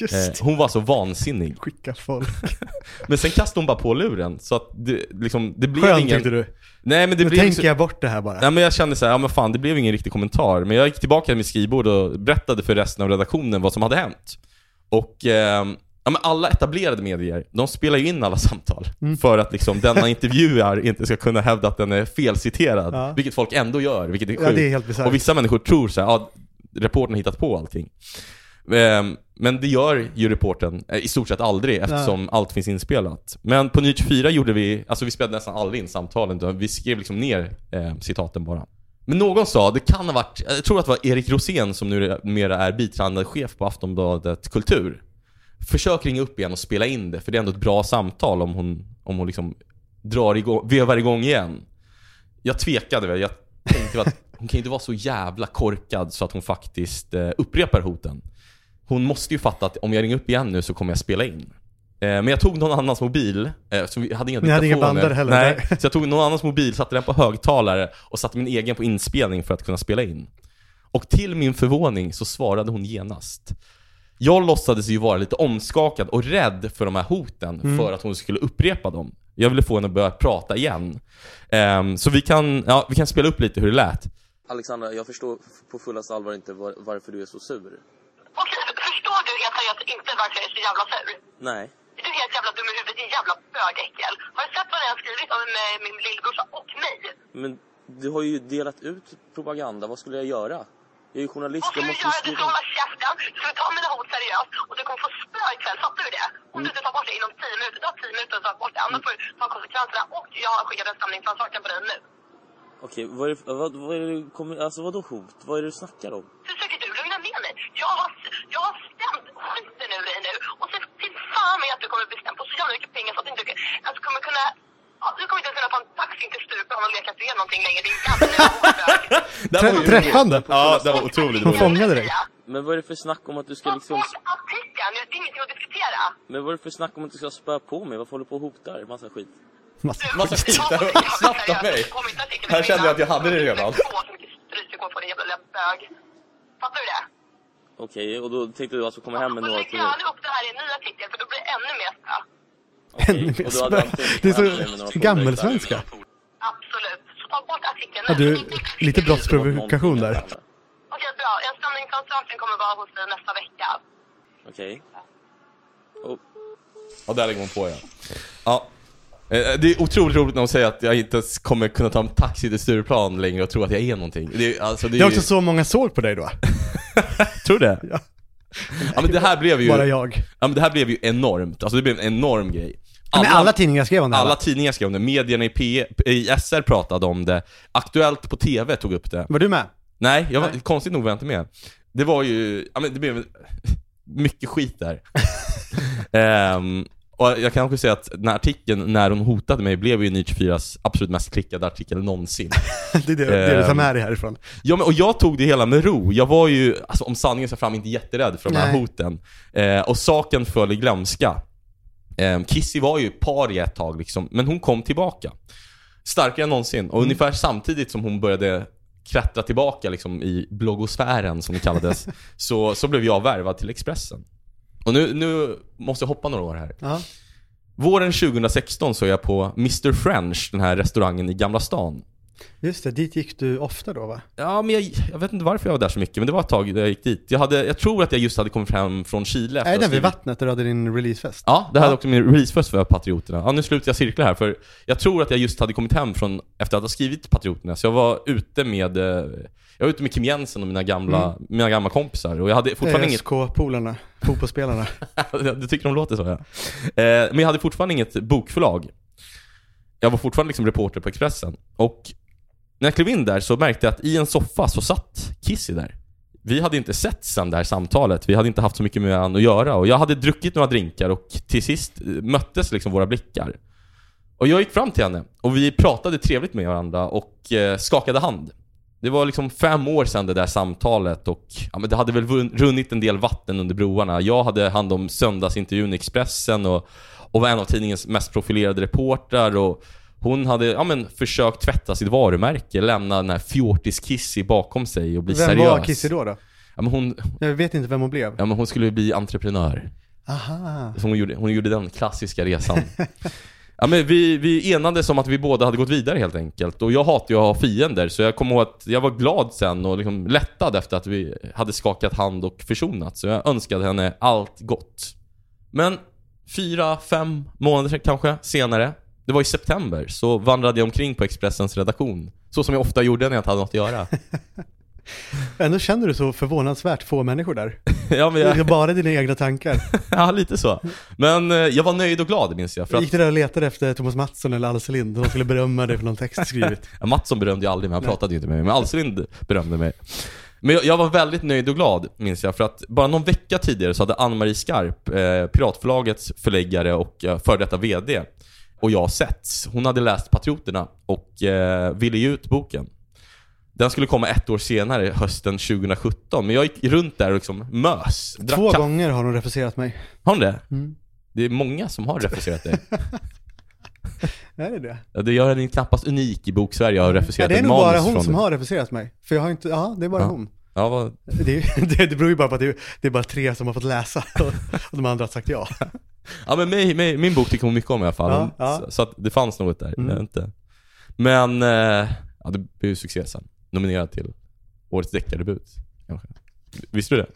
Just Eh, hon var så vansinnig. skicka folk. Men sen kastade hon bara på luren, så att det, liksom, det blev Skönt ingen... tyckte du. Nej men det Nu blev tänker så... jag bort det här bara. Ja, men jag kände så här, ja men fan det blev ingen riktig kommentar. Men jag gick tillbaka till mitt skrivbord och berättade för resten av redaktionen vad som hade hänt. Och ehm, ja, men alla etablerade medier, de spelar ju in alla samtal. Mm. För att liksom denna intervjuar inte ska kunna hävda att den är felciterad. Ja. Vilket folk ändå gör, vilket är sjukt. Ja, det är helt bisarrt. Och vissa människor tror så här, ja, reportern har hittat på allting. Ehm, Men det gör ju reportern eh, i stort sett aldrig eftersom allt finns inspelat. Men på Ny 24 gjorde vi, alltså vi spelade nästan aldrig in samtalen vi skrev liksom ner eh, citaten bara. Men någon sa, det kan ha varit, jag tror att det var Erik Rosén som numera är biträdande chef på Aftonbladet Kultur. Försök ringa upp igen och spela in det, för det är ändå ett bra samtal om hon, om hon liksom drar igång, vevar igång igen. Jag tvekade väl, jag tänkte att hon kan inte vara så jävla korkad så att hon faktiskt eh, upprepar hoten. Hon måste ju fatta att om jag ringer upp igen nu så kommer jag spela in. Eh, men jag tog någon annans mobil, eh, så vi hade inga Ni hade inga bandare heller, nej. så jag tog någon annans mobil, satte den på högtalare och satte min egen på inspelning för att kunna spela in. Och till min förvåning så svarade hon genast. Jag låtsades ju vara lite omskakad och rädd för de här hoten Mm. för att hon skulle upprepa dem. Jag ville få henne att börja prata igen. Ehm, så vi kan, ja, vi kan spela upp lite hur det lät. Alexandra, jag förstår på fullaste allvar inte var, varför du är så sur. Okej, förstår du helt seriöst inte varför jag är så jävla sur? Nej. Du är helt jävla dum i huvudet, din jävla bögäckel. Har du sett vad jag har skrivit om eh, min lillbrorsa och mig? Men du har ju delat ut propaganda. Vad skulle jag göra? Jag är journalist. Jag du måste ju göra? Du ska skriva... hålla käften, du ska ta mina hot seriöst och du kommer få spö ikväll, fattar du det? Om du inte tar bort det inom 10 minuter, du har 10 minuter att ta bort det, annars får du ta konsekvenserna och jag har skickat en stämningsansökan på dig nu. Okej, vad är det, vad, vad är det, kommer, alltså vadå hot? Vad är det du snackar om? Försöker du lugna ner mig? Jag har, jag har stämt skiten ur dig nu och så till fan med att du kommer bli stämd på så jävla mycket pengar så att du inte alltså, kommer kunna du kommer inte ens kunna ta en taxi till Stureplan och leka fred någonting längre, din gamla ju- Träffande. Ja, det var otroligt Hon fångade dig. Men vad är det för snack om att du ska liksom... artikeln, det är ingenting att diskutera. Men vad är det för snack om att du ska spöa på mig? Varför håller du på och hotar? Massa skit. Massa- Massa skit, det här var snabbt av mig. Här kände jag att jag hade det redan. Fattar du det? Okej, och då tänkte du alltså komma hem med Och några lägg till gärna upp det här i en ny artikel för då blir det ännu mer spö. Ännu mer spö. Det är så gammelsvenska. Absolut. Så ta bort artikeln. Ja, du, lite brottsprovokation där. Okej, bra. En stämningsansökan kommer vara hos dig nästa vecka. Okej. Och, Ja, där lägger hon på ja. ja. Eh, Det är otroligt roligt när hon säger att jag inte kommer kunna ta en taxi till Stureplan längre och tro att jag är någonting. Det är, alltså, det är Det är ju... också så många såg på dig då. Tror du det? Ja. Ja men det här blev ju... Bara jag. Ja men det här blev ju enormt. Alltså det blev en enorm grej. Men alla tidningar skrev om det Alla va? tidningar skrev om det, medierna i, P, i SR pratade om det, Aktuellt på TV tog upp det. Var du med? Nej, jag var, Nej. konstigt nog var jag inte med. Det var ju, ja men det blev mycket skit där. Ehm, och jag kan också säga att den här artikeln, när hon hotade mig, blev ju Ny 24s absolut mest klickade artikel någonsin. Det är det, det tar Ehm. med dig härifrån. Ja, men, och jag tog det hela med ro. Jag var ju, alltså, om sanningen ska fram, inte jätterädd för de här Nej. hoten. Eh, och saken föll i glömska. Eh, Kissy var ju paria ett tag liksom, men hon kom tillbaka. Starkare än någonsin. Och ungefär samtidigt som hon började klättra tillbaka liksom, i bloggosfären som det kallades, så, så blev jag värvad till Expressen. Och nu, nu måste jag hoppa några år här. Ja. Våren 2016 så är jag på Mr French, den här restaurangen i Gamla stan. Just det, dit gick du ofta då va? Ja, men jag, jag vet inte varför jag var där så mycket, men det var ett tag jag gick dit. Jag, hade, jag tror att jag just hade kommit hem från Chile Är att den vid vattnet där du hade din releasefest? Ja, det hade Ja. också min releasefest för Patrioterna. Ja, nu slutar jag cirkla här, för jag tror att jag just hade kommit hem från, efter att ha skrivit Patrioterna, så jag var ute med, eh, jag var ute med Kim Jensen och mina gamla, Mm. mina gamla kompisar, och jag hade fortfarande inget ÖSK-polarna, fotbollsspelarna. du tycker de låter så ja. Eh, men jag hade fortfarande inget bokförlag. Jag var fortfarande liksom reporter på Expressen. Och när jag klev in där så märkte jag att i en soffa så satt Kissy där. Vi hade inte sett sen det här samtalet, vi hade inte haft så mycket med varandra att göra. Och jag hade druckit några drinkar och till sist eh, möttes liksom våra blickar. Och jag gick fram till henne och vi pratade trevligt med varandra och eh, skakade hand. Det var liksom fem år sedan det där samtalet och ja, men det hade väl runnit en del vatten under broarna. Jag hade hand om söndagsintervjun i Expressen och, och var en av tidningens mest profilerade reportrar och hon hade ja, men, försökt tvätta sitt varumärke, lämna den här fjortis-Kissy bakom sig och bli Vem seriös. var Kissy då då? Ja, men hon, Jag vet inte vem hon blev. ja, men hon skulle bli entreprenör. Aha. Så hon gjorde, hon gjorde den klassiska resan. Ja, men vi, vi enades om att vi båda hade gått vidare helt enkelt. Och jag hatar ju att ha fiender, så jag kommer ihåg att jag var glad sen och liksom lättad efter att vi hade skakat hand och försonats. Så jag önskade henne allt gott. Men fyra, fem månader kanske senare, det var i september, så vandrade jag omkring på Expressens redaktion. Så som jag ofta gjorde när jag inte hade något att göra. Ändå känner du så förvånansvärt få människor där. ja, men Det är jag, bara dina egna tankar. ja, lite så. Men eh, jag var nöjd och glad minns jag. För att Gick du där och letade efter Thomas Mattsson eller Alice Lind? De skulle berömma dig för någon text skrivit. Ja, Mattsson berömde jag aldrig, men han pratade ju inte med mig. Men Alselind berömde mig. Men jag, jag var väldigt nöjd och glad, minns jag. För att bara någon vecka tidigare så hade Ann-Marie Skarp, eh, Piratförlagets förläggare och eh, före detta VD, och jag setts. Hon hade läst Patrioterna och eh, ville ge ut boken. Den skulle komma ett år senare, hösten 2017. Men jag gick runt där och liksom mös. Två kaffe. gånger har hon refuserat mig. Har hon det? Mm. Det är många som har refuserat dig. Är det det? Ja, Det gör henne knappast unik i bok-Sverige att ha Ja, refuserat det är nog bara hon som har refuserat mig. För jag har inte, ja det är bara Ja. hon. Ja, vad, Det, det, det beror ju bara på att det, det är bara tre som har fått läsa och, och de andra har sagt ja. Ja men mig, mig, min bok tycker hon mycket om i alla fall. Ja, ja. Så, så att det fanns något där. Mm. Inte. Men, eh, ja det blev ju succé sen. Nominerad till Årets deckardebut. Visste du det?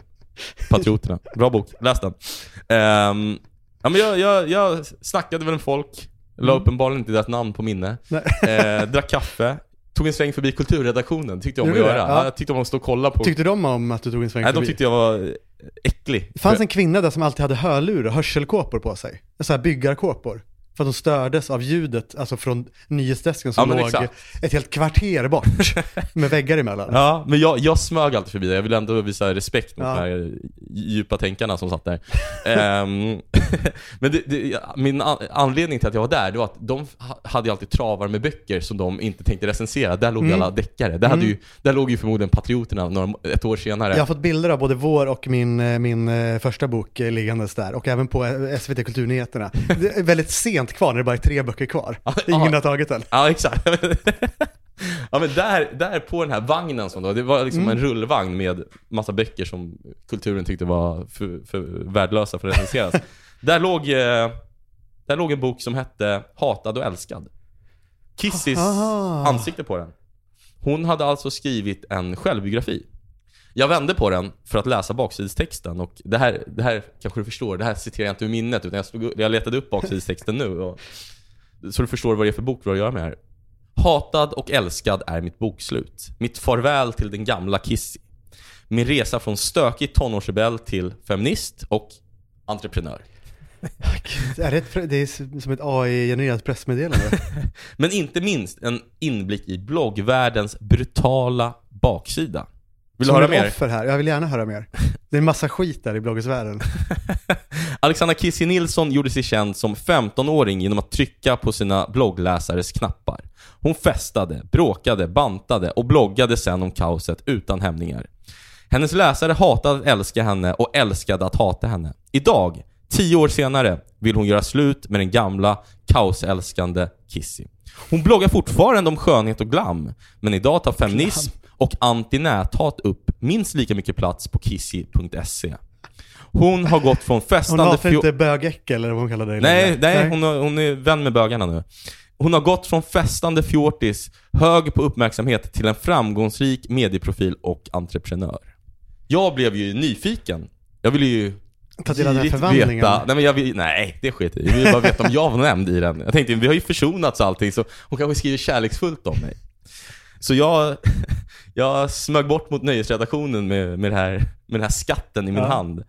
Patrioterna. Bra bok, läs den. Ehm, ja men jag, jag, jag snackade väl med folk. La Mm. uppenbarligen inte deras namn på minne. Eh, drack kaffe. Tog en sväng förbi kulturredaktionen. Tyckte jag om att Gjorde göra. Ja. Ja. jag tyckte om att stå och kolla på... Tyckte de om att du tog en sväng Nej, de förbi? tyckte jag var äcklig. Det fanns en kvinna där som alltid hade hörlurar, hörselkåpor på sig. Så här byggarkåpor. För att de stördes av ljudet, alltså från nyhetsdesken som Ja, låg exakt. ett helt kvarter bort. med väggar emellan. Ja, men jag, jag smög alltid förbi det. Jag vill ändå visa respekt mot Ja. de här djupa tänkarna som satt där. Ehm, men det, det, min an, anledning till att jag var där, det var att de ha- hade alltid travar med böcker som de inte tänkte recensera. Där låg Mm. alla deckare. Där, Mm. ju, där låg ju förmodligen Patrioterna några, ett år senare. Jag har fått bilder av både vår och min, eh, min eh, första bok eh, liggandes där. Och även på SVT Kulturnyheterna. Väldigt sent kvar när det bara är tre böcker kvar. Ingen har tagit den. Ja, exakt. ja men där, där på den här vagnen som då, det var liksom Mm. en rullvagn med massa böcker som kulturen tyckte var för, för värdelösa för att recenseras. där, låg, eh, där låg en bok som hette Hatad och älskad. Kissys Aha. ansikte på den. Hon hade alltså skrivit en självbiografi. Jag vände på den för att läsa baksidestexten och det här, det här kanske du förstår, det här citerar jag inte ur minnet utan jag, stod, jag letade upp baksidestexten nu och, så du förstår vad det är för bok vi har att göra med här. Hatad och älskad är mitt bokslut. Mitt farväl till den gamla Kissy. Min resa från stökig tonårsrebell till feminist och entreprenör. Är det, ett, det är som ett AI-genererat pressmeddelande. Men inte minst en inblick i bloggvärldens brutala baksida. Vill du Som höra mer? offer här. Jag vill gärna höra mer. Det är en massa skit där i bloggersvärlden. Alexandra Kissy Nilsson gjorde sig känd som 15-åring genom att trycka på sina bloggläsares knappar. Hon festade, bråkade, bantade och bloggade sen om kaoset utan hämningar. Hennes läsare hatade att älska henne och älskade att hata henne. Idag, tio år senare, vill hon göra slut med den gamla kaosälskande Kissy. Hon bloggar fortfarande om skönhet och glam, men idag tar feminism och antinäthat upp minst lika mycket plats på kissy.se. Hon har gått från Hon festande... hatar fjol- inte bögäckel eller vad hon kallar det. Nej, längre. nej, hon, har, hon är vän med bögarna nu. Hon har gått från festande fjortis, hög på uppmärksamhet, till en framgångsrik medieprofil och entreprenör. Jag blev ju nyfiken. Jag ville ju Ta del av den förvandlingen. veta, nej men jag vill, nej det sket jag. Jag ville bara veta om jag var nämnd i den. Jag tänkte, vi har ju försonats och allting så hon kanske skriver kärleksfullt om mig. Så jag, jag smög bort mot nöjesredaktionen med, med, här, med den här skatten i min Ja. hand.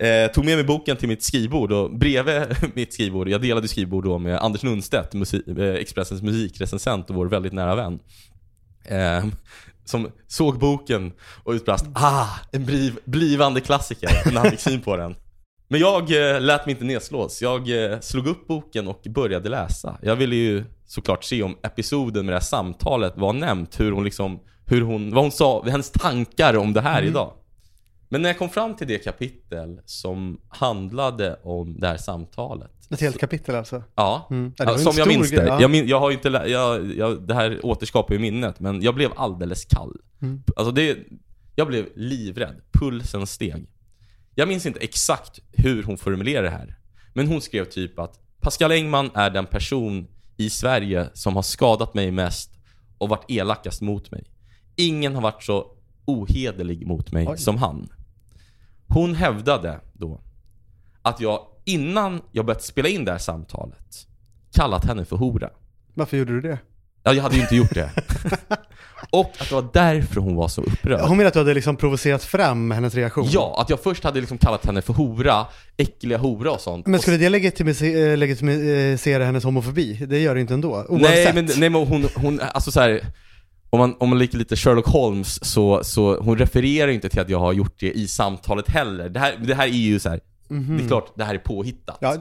Eh, tog med mig boken till mitt skrivbord och bredvid mitt skrivbord, jag delade skrivbord då med Anders Lundstedt, musik, eh, Expressens musikrecensent och vår väldigt nära vän. Eh, som såg boken och utbrast ah, en bliv, blivande klassiker när han fick syn på den. Men jag eh, lät mig inte nedslås. Jag eh, slog upp boken och började läsa. Jag ville ju såklart se om episoden med det här samtalet var nämnt, hur hon liksom, hur hon, vad hon sa, hennes tankar om det här idag. Men när jag kom fram till det kapitel som handlade om det här samtalet. Ett helt kapitel alltså. Ja, Mm. Ja, som jag minns det. ja. Jag, min, jag har ju inte, jag, jag, det här återskapar ju minnet, men jag blev alldeles kall. Mm. Alltså det, jag blev livrädd. Pulsen steg. Jag minns inte exakt hur hon formulerade det här. Men hon skrev typ att Pascal Engman är den person i Sverige som har skadat mig mest och varit elakast mot mig. Ingen har varit så ohederlig mot mig Oj. som han. Hon hävdade då att jag innan jag börjat spela in det här samtalet kallat henne för hora. Varför gjorde du det? Ja, jag hade ju inte gjort det. och att det var därför hon var så upprörd. Hon menar att du hade liksom provocerat fram hennes reaktion. Ja, att jag först hade liksom kallat henne för hora, äckliga hora och sånt. Men skulle det legitimisera, eh, legitimisera hennes homofobi? Det gör det inte ändå, oavsett. Nej men, nej, men hon, hon, alltså så här. Om man, om man liker lite Sherlock Holmes så, så hon refererar inte till att jag har gjort det i samtalet heller. Det här, det här är ju så här. det är klart det här är påhittat. Mhm. Ja,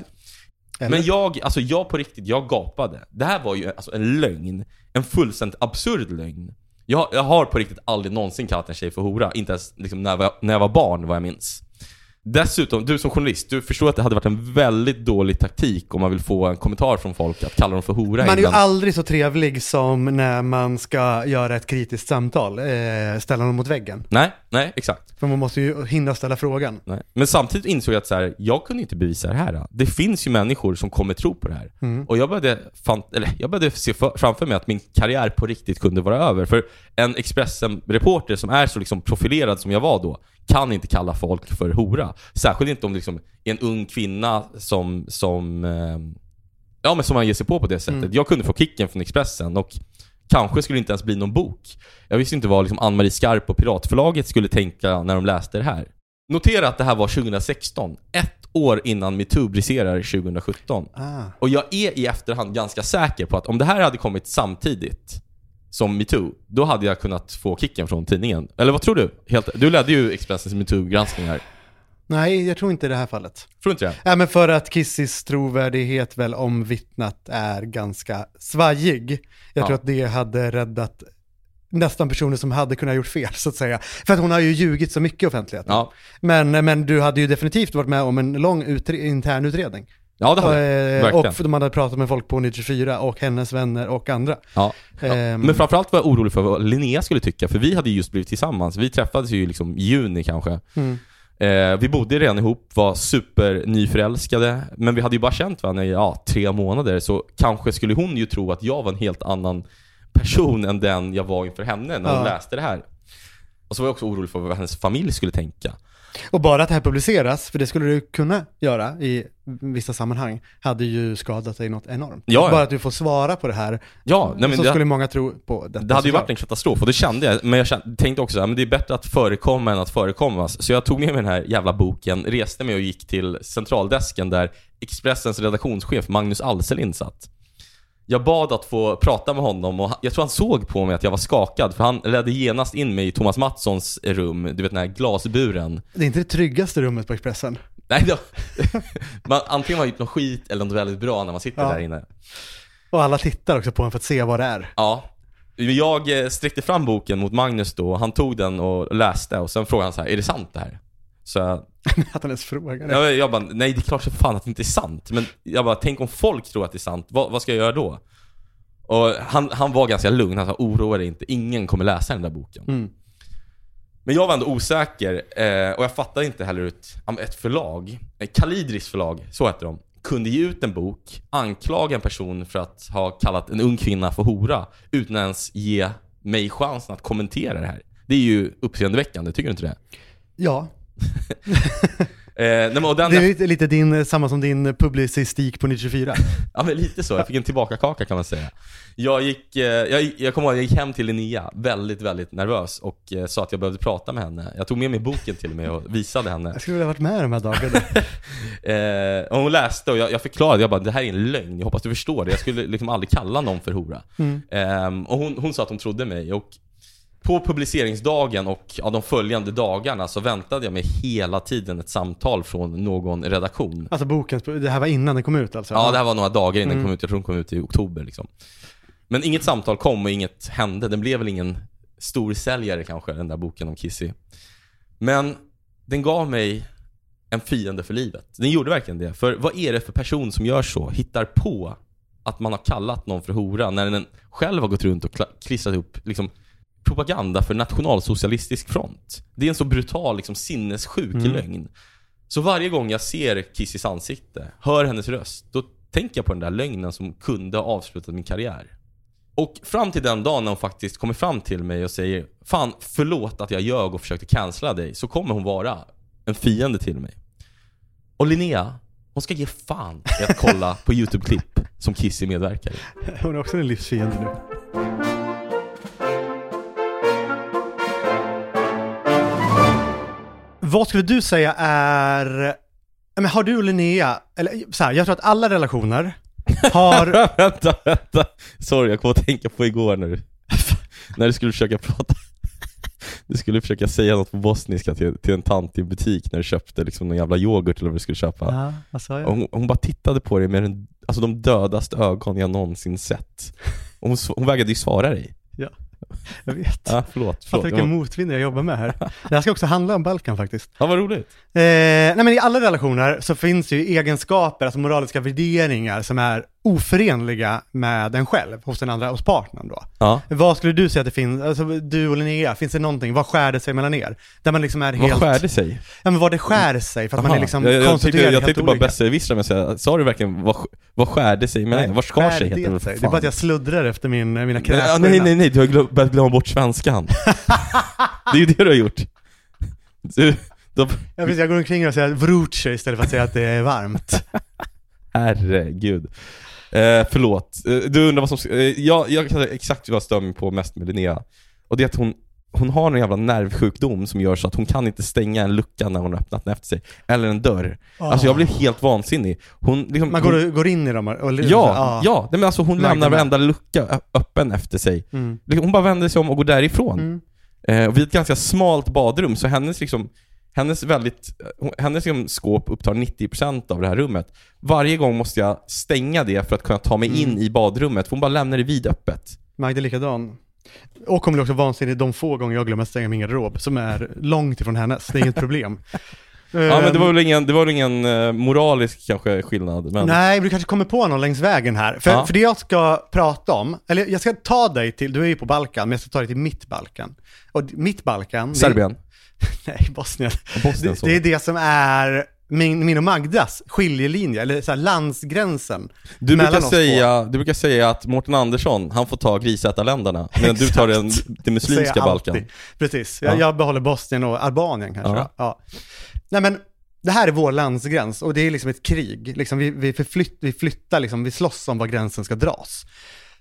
eller? Men jag, alltså jag på riktigt, jag gapade. Det här var ju alltså en lögn. En fullständigt absurd lögn. Jag, jag har på riktigt aldrig någonsin kallat en tjej för hora. Inte ens liksom, när, jag när jag var barn, vad jag minns. Dessutom, du som journalist, du förstår att det hade varit en väldigt dålig taktik om man vill få en kommentar från folk att kalla dem för hora Man är ju innan. aldrig så trevlig som när man ska göra ett kritiskt samtal, eh, ställa någon mot väggen. Nej, nej, exakt. För man måste ju hinna ställa frågan. Nej. Men samtidigt insåg jag att så här, jag kunde inte bevisa det här. Det finns ju människor som kommer tro på det här. Mm. Och jag började, fan, eller, jag började se för, framför mig att min karriär på riktigt kunde vara över. För en Expressen-reporter som är så liksom profilerad som jag var då, kan inte kalla folk för hora. Särskilt inte om det liksom är en ung kvinna som, som, eh, ja, men som man ger sig på på det sättet. Mm. Jag kunde få kicken från Expressen och kanske skulle det inte ens bli någon bok. Jag visste inte vad liksom Ann-Marie Skarp och Piratförlaget skulle tänka när de läste det här. Notera att det här var 2016, ett år innan metoo briserar 2017. Ah. Och jag är i efterhand ganska säker på att om det här hade kommit samtidigt som metoo, då hade jag kunnat få kicken från tidningen. Eller vad tror du? Helt, du ledde ju Expressens metoo-granskningar. Nej, jag tror inte i det här fallet. Tror inte det? Ja, men för att Kissis trovärdighet väl omvittnat är ganska svajig. Jag Ja. tror att det hade räddat nästan personer som hade kunnat gjort fel, så att säga. För att hon har ju ljugit så mycket i offentligheten. Ja, Men, men du hade ju definitivt varit med om en lång utre- intern utredning. ja det hade Eh, jag. Verkligen. och de hade pratat med folk på 94 och hennes vänner och andra. Ja. Ja. Ehm. Men framförallt var jag orolig för vad Linnea skulle tycka, för vi hade ju just blivit tillsammans. Vi träffades ju liksom i juni kanske. Mm. Eh, vi bodde redan ihop, var super nyförälskade, men vi hade ju bara känt varandra i ja, tre månader, så kanske skulle hon ju tro att jag var en helt annan person än den jag var inför henne när hon Ja. läste det här. Och så var jag också orolig för vad hennes familj skulle tänka. Och bara att det här publiceras, för det skulle du kunna göra i vissa sammanhang, hade ju skadat dig något enormt. Ja. Bara att du får svara på det här, Ja, nej, men så det, skulle många tro på detta. det hade ju varit en katastrof och det kände jag, men jag kände, tänkte också att det är bättre att förekomma än att förekommas. Så jag tog med mig den här jävla boken, reste mig och gick till centraldesken där Expressens redaktionschef Magnus Alselind satt. Jag bad att få prata med honom och jag tror han såg på mig att jag var skakad för han ledde genast in mig i Thomas Mattssons rum, du vet den här glasburen. Det är inte det tryggaste rummet på Expressen. Nej då. man, antingen har man gjort något skit eller något väldigt bra när man sitter Ja. där inne. Och alla tittar också på en för att se vad det är. Ja. Jag eh, sträckte fram boken mot Magnus då, han tog den och läste och sen frågade han så här: är det sant det här? Så jag, Att han ens frågar det. jag, jag bara, nej det är klart som fan att det inte är sant. Men jag bara, tänk om folk tror att det är sant, vad, vad ska jag göra då? Och han, han var ganska lugn, han sa oroa dig inte, ingen kommer läsa den där boken. Mm. Men jag var ändå osäker eh, och jag fattade inte heller ut ett förlag, eh, Kalidris förlag, så heter de, kunde ge ut en bok, anklaga en person för att ha kallat en ung kvinna för hora utan ens ge mig chansen att kommentera det här. Det är ju uppseendeväckande, tycker du inte det? Ja, Eh, nej, och den, det är lite, lite din, samma som din publicistik på 94. Ja men lite så, jag fick en tillbakakaka kan man säga. Jag gick, eh, jag, jag kommer ihåg, jag gick hem till Linnea väldigt, väldigt nervös och eh, sa att jag behövde prata med henne. Jag tog med mig boken till och med och visade henne. Jag skulle vilja varit med de här dagarna. Eh, hon läste och jag, jag förklarade, jag bara det här är en lögn, jag hoppas du förstår det. Jag skulle liksom aldrig kalla någon för hora. Mm. Eh, och hon, hon sa att hon trodde mig och på publiceringsdagen och ja, de följande dagarna så väntade jag mig hela tiden ett samtal från någon redaktion. Alltså boken, det här var innan den kom ut alltså? Ja, det här var några dagar innan den Mm. kom ut. Jag tror den kom ut i oktober liksom. Men inget samtal kom och inget hände. Den blev väl ingen stor säljare kanske, den där boken om Kissy. Men den gav mig en fiende för livet. Den gjorde verkligen det. För vad är det för person som gör så? Hittar på att man har kallat någon för hora när den själv har gått runt och klistrat upp liksom, propaganda för nationalsocialistisk front. Det är en så brutal, liksom, sinnessjuk Mm. lögn. Så varje gång jag ser Kissys ansikte, hör hennes röst, då tänker jag på den där lögnen som kunde ha avslutat min karriär. Och fram till den dagen när hon faktiskt kommer fram till mig och säger Fan, förlåt att jag ljög och försökte cancella dig, så kommer hon vara en fiende till mig. Och Linnea, hon ska ge fan i att kolla på YouTube-klipp som Kissy medverkar i. Hon är också en livsfiende nu. Vad skulle du säga är, Ja, men har du och Linnea, eller så här, jag tror att alla relationer har, vänta, vänta. Sorry, jag kom att tänka på igår när du, när du skulle försöka prata. Du skulle försöka säga något på bosniska till, till en tant i en butik när du köpte liksom någon jävla yoghurt eller vad du skulle köpa. ja, vad sa jag? hon, hon bara tittade på dig med den, alltså de dödaste ögon jag någonsin sett. Hon, hon vägrade ju svara dig. Jag vet. Ja, förlåt. Fattar förlåt. vilken Ja, motvind jag jobbar med här. Det här ska också handla om Balkan faktiskt. ja, vad roligt. Eh, nej men i alla relationer så finns det ju egenskaper, alltså moraliska värderingar som är oförenliga med en själv, hos den andra, hos partnern då. Ja. Vad skulle du säga att det finns, alltså du och Linnea, finns det någonting, vad skär det sig mellan er? Där man liksom är helt... Vad skär det sig? Ja men vad det skär sig, för att man Aha. är liksom jag, jag, konstruerad tänkte, jag helt tänkte bara olika. besserwissra med att säga, sa du verkligen vad, vad skär det sig mellan? Vad skar sig heter det sig? Det är bara att jag sluddrar efter min, mina Nej, kräkor. ja, nej, nej, nej, du har glöm, börjat glömma bort svenskan. det är ju det du har gjort. Du, de, Jag, vet, jag går omkring och säger vruce istället för att säga att det är varmt. herregud. Eh, förlåt. Eh, du undrar vad som... Eh, jag, jag kan säga exakt vad jag stör mig på mest med Linnea. Och det är att hon, hon har en jävla nervsjukdom som gör så att hon kan inte stänga en lucka när hon har öppnat den efter sig. Eller en dörr. Alltså jag blev helt vansinnig. Hon liksom... Man hon, går, går in i dem och... och Ja, ja. Nej, men alltså hon Märkte lämnar varenda lucka öppen efter sig. Mm. Liksom, Hon bara vänder sig om och går därifrån. Mm. Eh, och vi har ett ganska smalt badrum, så hennes liksom hennes, väldigt, hennes liksom skåp upptar 90% av det här rummet. Varje gång måste jag stänga det för att kunna ta mig Mm. in i badrummet, för hon bara lämnar det vidöppet. Magda är likadan. Och hon blir också vansinnig de få gånger jag glömmer att stänga min garderob, som är långt ifrån hennes. Det är inget problem. Ja men det var Ehm, väl ingen, det var ingen eh, moralisk kanske skillnad, men... Nej, du kanske kommer på någon längs vägen här. För, Ja. för det jag ska prata om, eller jag ska ta dig till, du är ju på Balkan, men jag ska ta dig till mitt Balkan. Och mitt Balkan... Serbien? Nej, Bosnien. Bosnien Det, det är det som är min, min och Magdas skiljelinje, eller så landsgränsen. Du brukar, säga, du brukar säga att Mårten Andersson, han får ta grisätarländerna, medan du tar den, det muslimska jag Balkan. Precis, Ja. jag, jag behåller Bosnien och Albanien kanske. Ja. Ja. Nej men, det här är vår landsgräns och det är liksom ett krig. Liksom vi, vi, förflytt, vi flyttar, liksom, vi slåss om var gränsen ska dras.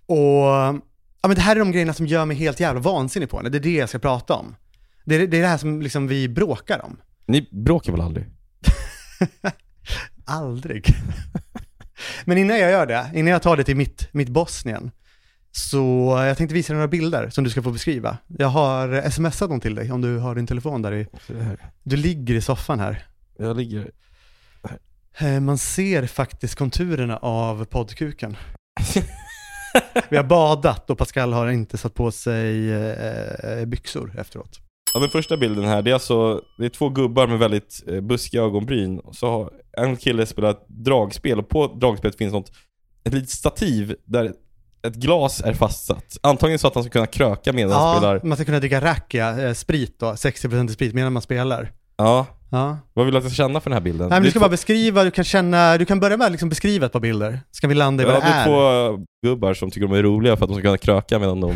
Och ja, men det här är de grejerna som gör mig helt jävla vansinnig på henne. Det är det jag ska prata om. Det är det, är det här som liksom vi bråkar om. Ni bråkar väl aldrig? Aldrig. Men innan jag gör det, innan jag tar det till mitt, mitt Bosnien, så jag tänkte visa dig några bilder som du ska få beskriva. Jag har smsat dem till dig om du har din telefon där i. Du ligger i soffan här. Jag ligger... Eh, Man ser faktiskt konturerna av poddkuken. Vi har badat och Pascal har inte satt på sig eh, byxor efteråt. Ja men första bilden här, det är alltså, det är två gubbar med väldigt eh, buskiga ögonbryn. Och så har en kille spelat dragspel och på dragspelet finns något, ett litet stativ där ett glas är fastsatt. Antagligen så att han ska kunna kröka medan han Ja, spelar. man ska kunna dricka rakia, eh, sprit då, 60% sprit medan man spelar. Ja. Ja. Vad vill du att jag ska känna för den här bilden? Nej, men Det du ska två- bara beskriva, du kan känna, du kan börja med att liksom beskriva ett par bilder. Ska vi landa i vad Ja, det det är är? två gubbar som tycker de är roliga för att de ska kunna kröka medan de,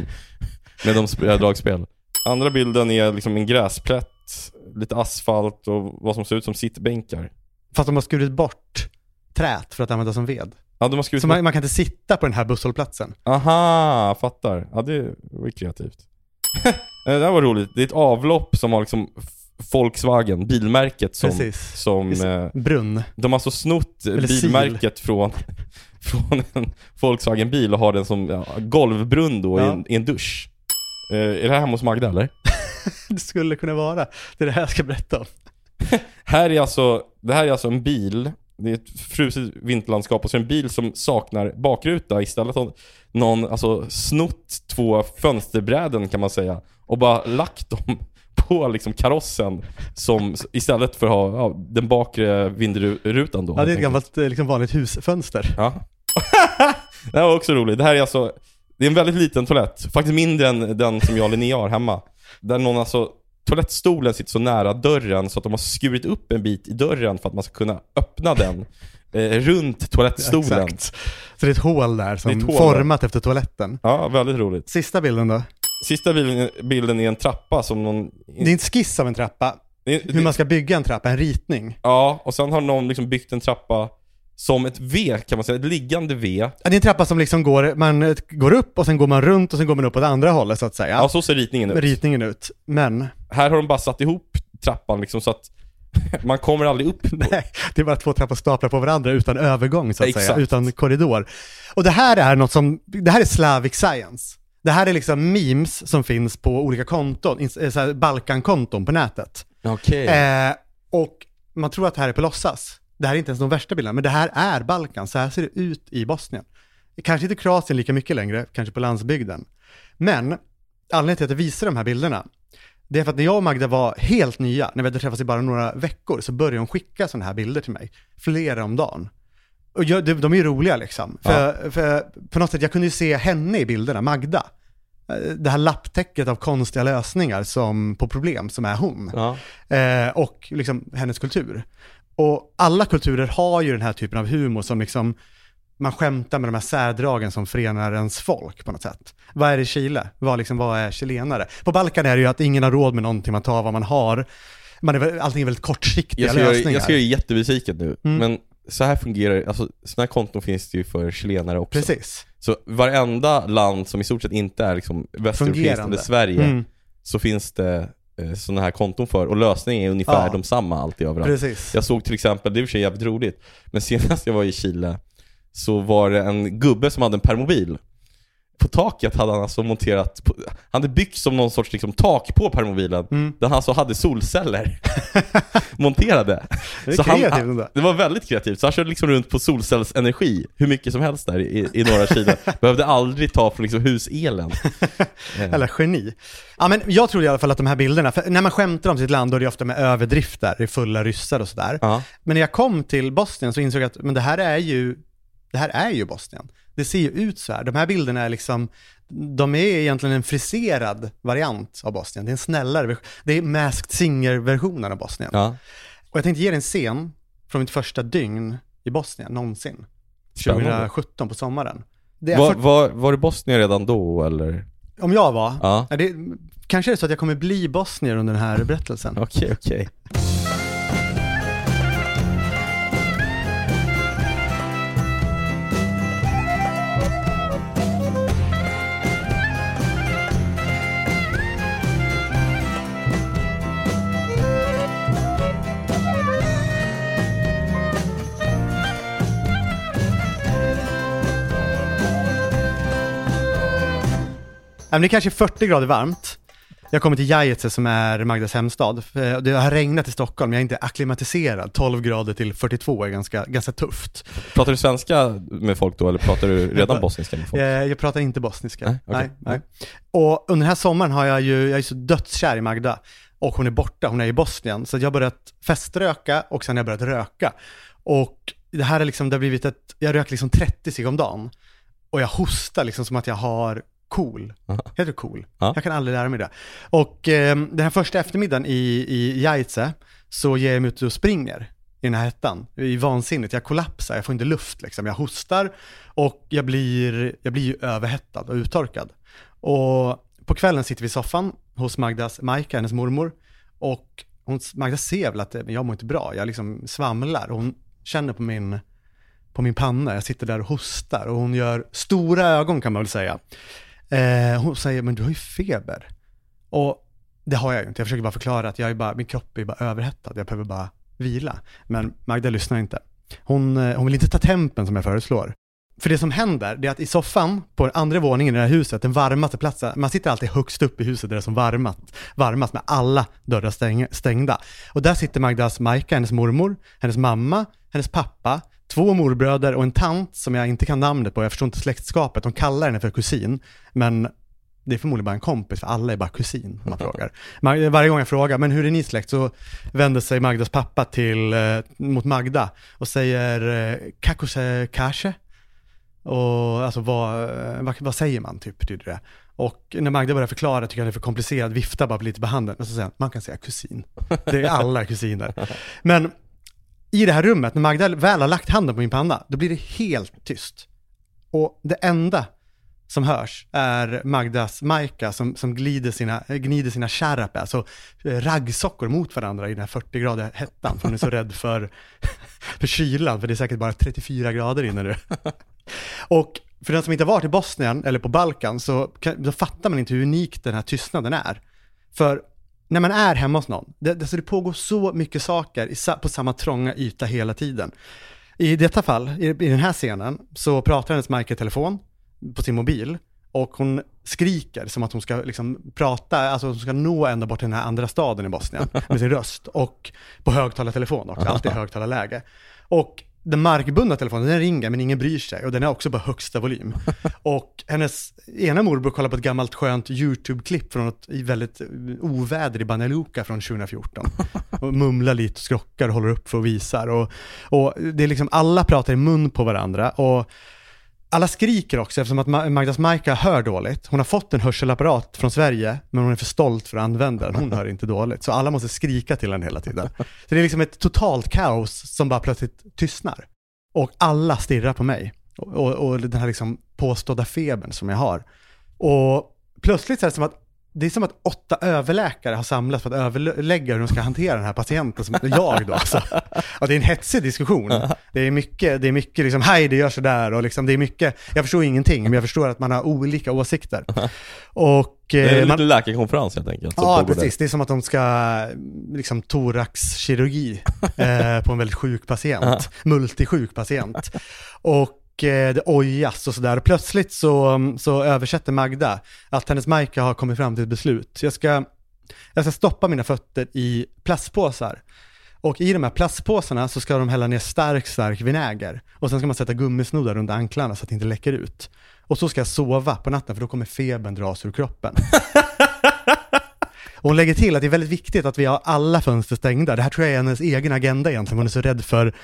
medan de spelar dragspel. Andra bilden är liksom en gräsplätt, lite asfalt och vad som ser ut som sittbänkar. Fast de har skurit bort trät för att använda som ved. Ja, de har skrivit Så man, man kan inte sitta på den här busshållplatsen. Aha, fattar. Ja, det var kreativt. det där var roligt. Det är ett avlopp som har liksom Volkswagen, bilmärket som, Precis. som eh, Brunn. de har alltså snott Eller bilmärket från, från en Volkswagen-bil och har den som ja, golvbrunn då i, Ja. en, i en dusch. Eh, är det här hemma hos Magda eller? Det skulle kunna vara. Det är det här jag ska berätta om. Här är alltså, det här är alltså en bil, det är ett fruset vinterlandskap och så är det en bil som saknar bakruta istället har någon alltså snott två fönsterbräden kan man säga och bara lagt dem på liksom karossen som istället för att ha ja, den bakre vindrutan då. Ja, det är ett gammalt eh, liksom vanligt husfönster. Ja. det här var också roligt. Det här är alltså, det är en väldigt liten toalett. Faktiskt mindre än den som jag och Linnea har hemma. Där någon alltså, toalettstolen sitter så nära dörren så att de har skurit upp en bit i dörren för att man ska kunna öppna den eh, runt toalettstolen. Exakt. Så det är ett hål där Det är som ett hål format efter toaletten. Ja, väldigt roligt. Sista bilden då. Sista bilden, bilden är en trappa som någon... Det är en skiss av en trappa. det är- Hur man ska bygga en trappa, en ritning. Ja, och sen har någon liksom byggt en trappa som ett V kan man säga, ett liggande V. Ja, det är en trappa som liksom går, man eh, går upp och sen går man runt och sen går man upp det andra hållet så att säga. Ja, så ser ritningen ut. Ritningen ut. Men, Här har de bara satt ihop trappan liksom så att man kommer aldrig upp. nej, det är bara två trappor staplar på varandra utan övergång så att säga, Exakt. utan korridor. Och det här är något som, det här är Slavic Science. Det här är liksom memes som finns på olika konton, eh, så Balkankonton på nätet. Okej. Eh, och man tror att det här är på låtsas. Det här är inte ens de värsta bilderna, men det här är Balkan. Så här ser det ut i Bosnien. Kanske inte Kroatien lika mycket längre, kanske på landsbygden. Men anledningen till att jag visar de här bilderna, det är för att när jag och Magda var helt nya, när vi hade träffats i bara några veckor, så började hon skicka sådana här bilder till mig. Flera om dagen. Och jag, de, de är ju roliga liksom. För, för på något sätt, jag kunde ju se henne i bilderna, Magda. Det här lapptäcket av konstiga lösningar som, på problem som är hon Ja. eh, och liksom hennes kultur. Och alla kulturer har ju den här typen av humor som liksom, man skämtar med de här särdragen som förenar ens folk på något sätt. Vad är det i Chile? Vad, liksom, vad är chilenare? På Balkan är det ju att ingen har råd med någonting, man tar vad man har. Man är, allting är väldigt kortsiktiga Jag göra, lösningar. jag ska göra jättebesviken nu, Mm. men så här fungerar alltså sådana här konton finns det ju för chilenare också. Precis. Så varenda land som i stort sett inte är liksom västeuropeiskt eller Sverige, Mm, så finns det sådana här konton för, och lösningen är ungefär Ja. de samma alltid överallt. precis. Jag såg till exempel, det är i och för sig jävligt roligt, men senast jag var i Chile så var det en gubbe som hade en permobil. På taket hade han alltså monterat, på, han hade byggt som någon sorts liksom, tak på permobilen, Mm. där han alltså hade solceller monterade. Det Så han- ändå. Det var väldigt kreativt, så han körde liksom runt på solcellsenergi, hur mycket som helst där i, i norra Chile. Behövde aldrig ta från liksom huselen. Eller geni. Ja, men jag tror i alla fall att de här bilderna, för när man skämtar om sitt land då är det ofta med överdrifter, det är fulla ryssar och sådär. Ja. Men när jag kom till Bosnien så insåg jag att men det här är ju, det här är ju Bosnien. Det ser ju ut så här. De här bilderna är liksom, de är egentligen en friserad variant av Bosnien. Det är en snällare version. Det är Masked Singer-versionen av Bosnien. Ja. Och jag tänkte ge er en scen från mitt första dygn i Bosnien, någonsin. Spännande. 2017 på sommaren. Var, var, var det Bosnien redan då eller? om jag var, Ja. det, kanske är det så att jag kommer bli bosnier under den här berättelsen. Okej, okej. Ja, men det är kanske 40 grader varmt. Jag kommer till Jajetse som är Magdas hemstad. För Det har regnat i Stockholm, jag är inte akklimatiserad. 12 grader till 42 är ganska, ganska tufft. Pratar du svenska med folk då eller pratar du redan bosniska med folk? Jag, jag pratar inte bosniska. Nej, okej. nej, nej. Och under den här sommaren har jag ju, jag är så dödskär i Magda. Och hon är borta, hon är i Bosnien. Så jag har börjat feströka och sen har jag börjat röka. Och det här är liksom, det har blivit ett, jag röker liksom 30 cigg om dagen. och jag hostar liksom som att jag har cool. Aha. Heter det cool? Ja. Jag kan aldrig lära mig det. Och eh, den här första eftermiddagen i, i Jajce så ger jag mig ut och springer i den här hettan. I vansinnigt, jag kollapsar, jag får inte luft liksom. Jag hostar och jag blir, jag blir överhettad och uttorkad. Och på kvällen sitter vi i soffan hos Magdas Majka, hennes mormor. Och hon, Magda ser väl att jag mår inte bra, jag liksom svamlar. Hon känner på min, på min panna, jag sitter där och hostar. Och hon gör stora ögon kan man väl säga. Eh, hon säger, men du har ju feber. Och det har jag ju inte, jag försöker bara förklara att jag är bara, min kropp är bara överhettad, jag behöver bara vila. Men Magda lyssnar inte. Hon, eh, hon vill inte ta tempen som jag föreslår. För det som händer, det är att i soffan på den andra våningen i det här huset, den varmaste platsen, man sitter alltid högst upp i huset där det är som varmast, varmast med alla dörrar stängda. Och där sitter Magdas Majka, hennes mormor, hennes mamma, hennes pappa, två morbröder och en tant som jag inte kan namnet på, jag förstår inte släktskapet, de kallar henne för kusin, men det är förmodligen bara en kompis, för alla är bara kusin om man frågar. Varje gång jag frågar, men hur är ni släkt? Så vänder sig Magdas pappa till, eh, mot Magda och säger, eh, kakuse kashe? Och alltså vad, eh, vad, vad säger man typ betyder det? Och när Magda börjar förklara tycker jag det är för komplicerat, viftar bara lite på handen och så säger han, man kan säga kusin. Det är alla kusiner. Men i det här rummet, när Magda väl har lagt handen på min panna, då blir det helt tyst. Och det enda som hörs är Magdas Majka som, som glider sina, eh, gnider sina sharap, alltså eh, raggsockor mot varandra i den här 40-gradiga hettan, för hon är så rädd för, för kylan, för det är säkert bara 34 grader inne nu. Och för den som inte har varit i Bosnien eller på Balkan så kan, då fattar man inte hur unik den här tystnaden är. För när man är hemma hos någon, det, alltså det pågår så mycket saker i, på samma trånga yta hela tiden. I detta fall, i, i den här scenen, så pratar hennes Majka i telefon på sin mobil och hon skriker som att hon ska liksom prata, alltså hon ska nå ända bort till den här andra staden i Bosnien med sin röst och på högtalartelefon också, alltid högtalarläge. Och den markbundna telefonen, den ringer men ingen bryr sig och den är också på högsta volym. Och hennes ena morbror kollar på ett gammalt skönt YouTube-klipp från ett väldigt oväder i Banja Luka från 2014. Och mumlar lite och skrockar och håller upp för och visar. Och, och det är liksom, alla pratar i mun på varandra. Och alla skriker också eftersom att Magdas Majka hör dåligt. Hon har fått en hörselapparat från Sverige, men hon är för stolt för att använda den. Hon hör inte dåligt. Så alla måste skrika till henne hela tiden. Så det är liksom ett totalt kaos som bara plötsligt tystnar. Och alla stirrar på mig. Och, och, och den här liksom påstådda febern som jag har. Och plötsligt så är det som att det är som att åtta överläkare har samlats för att överlägga hur de ska hantera den här patienten, som jag då alltså. Ja, det är en hetsig diskussion. Det är mycket, det är mycket liksom, hej det gör sådär och liksom, det är mycket, jag förstår ingenting, men jag förstår att man har olika åsikter. Och Det är eh, en man, liten läkarkonferens helt enkelt. Ja, precis. Det är som att de ska, liksom thoraxkirurgi eh, på en väldigt sjuk patient. Multisjuk patient. Och eh, det ojas och sådär. Plötsligt så, så översätter Magda att hennes Majka har kommit fram till ett beslut. Jag ska, jag ska stoppa mina fötter i plastpåsar. Och i de här plastpåsarna så ska de hälla ner stark, stark vinäger. Och sen ska man sätta gummisnoddar runt anklarna så att det inte läcker ut. Och så ska jag sova på natten för då kommer febern dras ur kroppen. Och hon lägger till att det är väldigt viktigt att vi har alla fönster stängda. Det här tror jag är hennes egen agenda egentligen. Hon är så rädd för,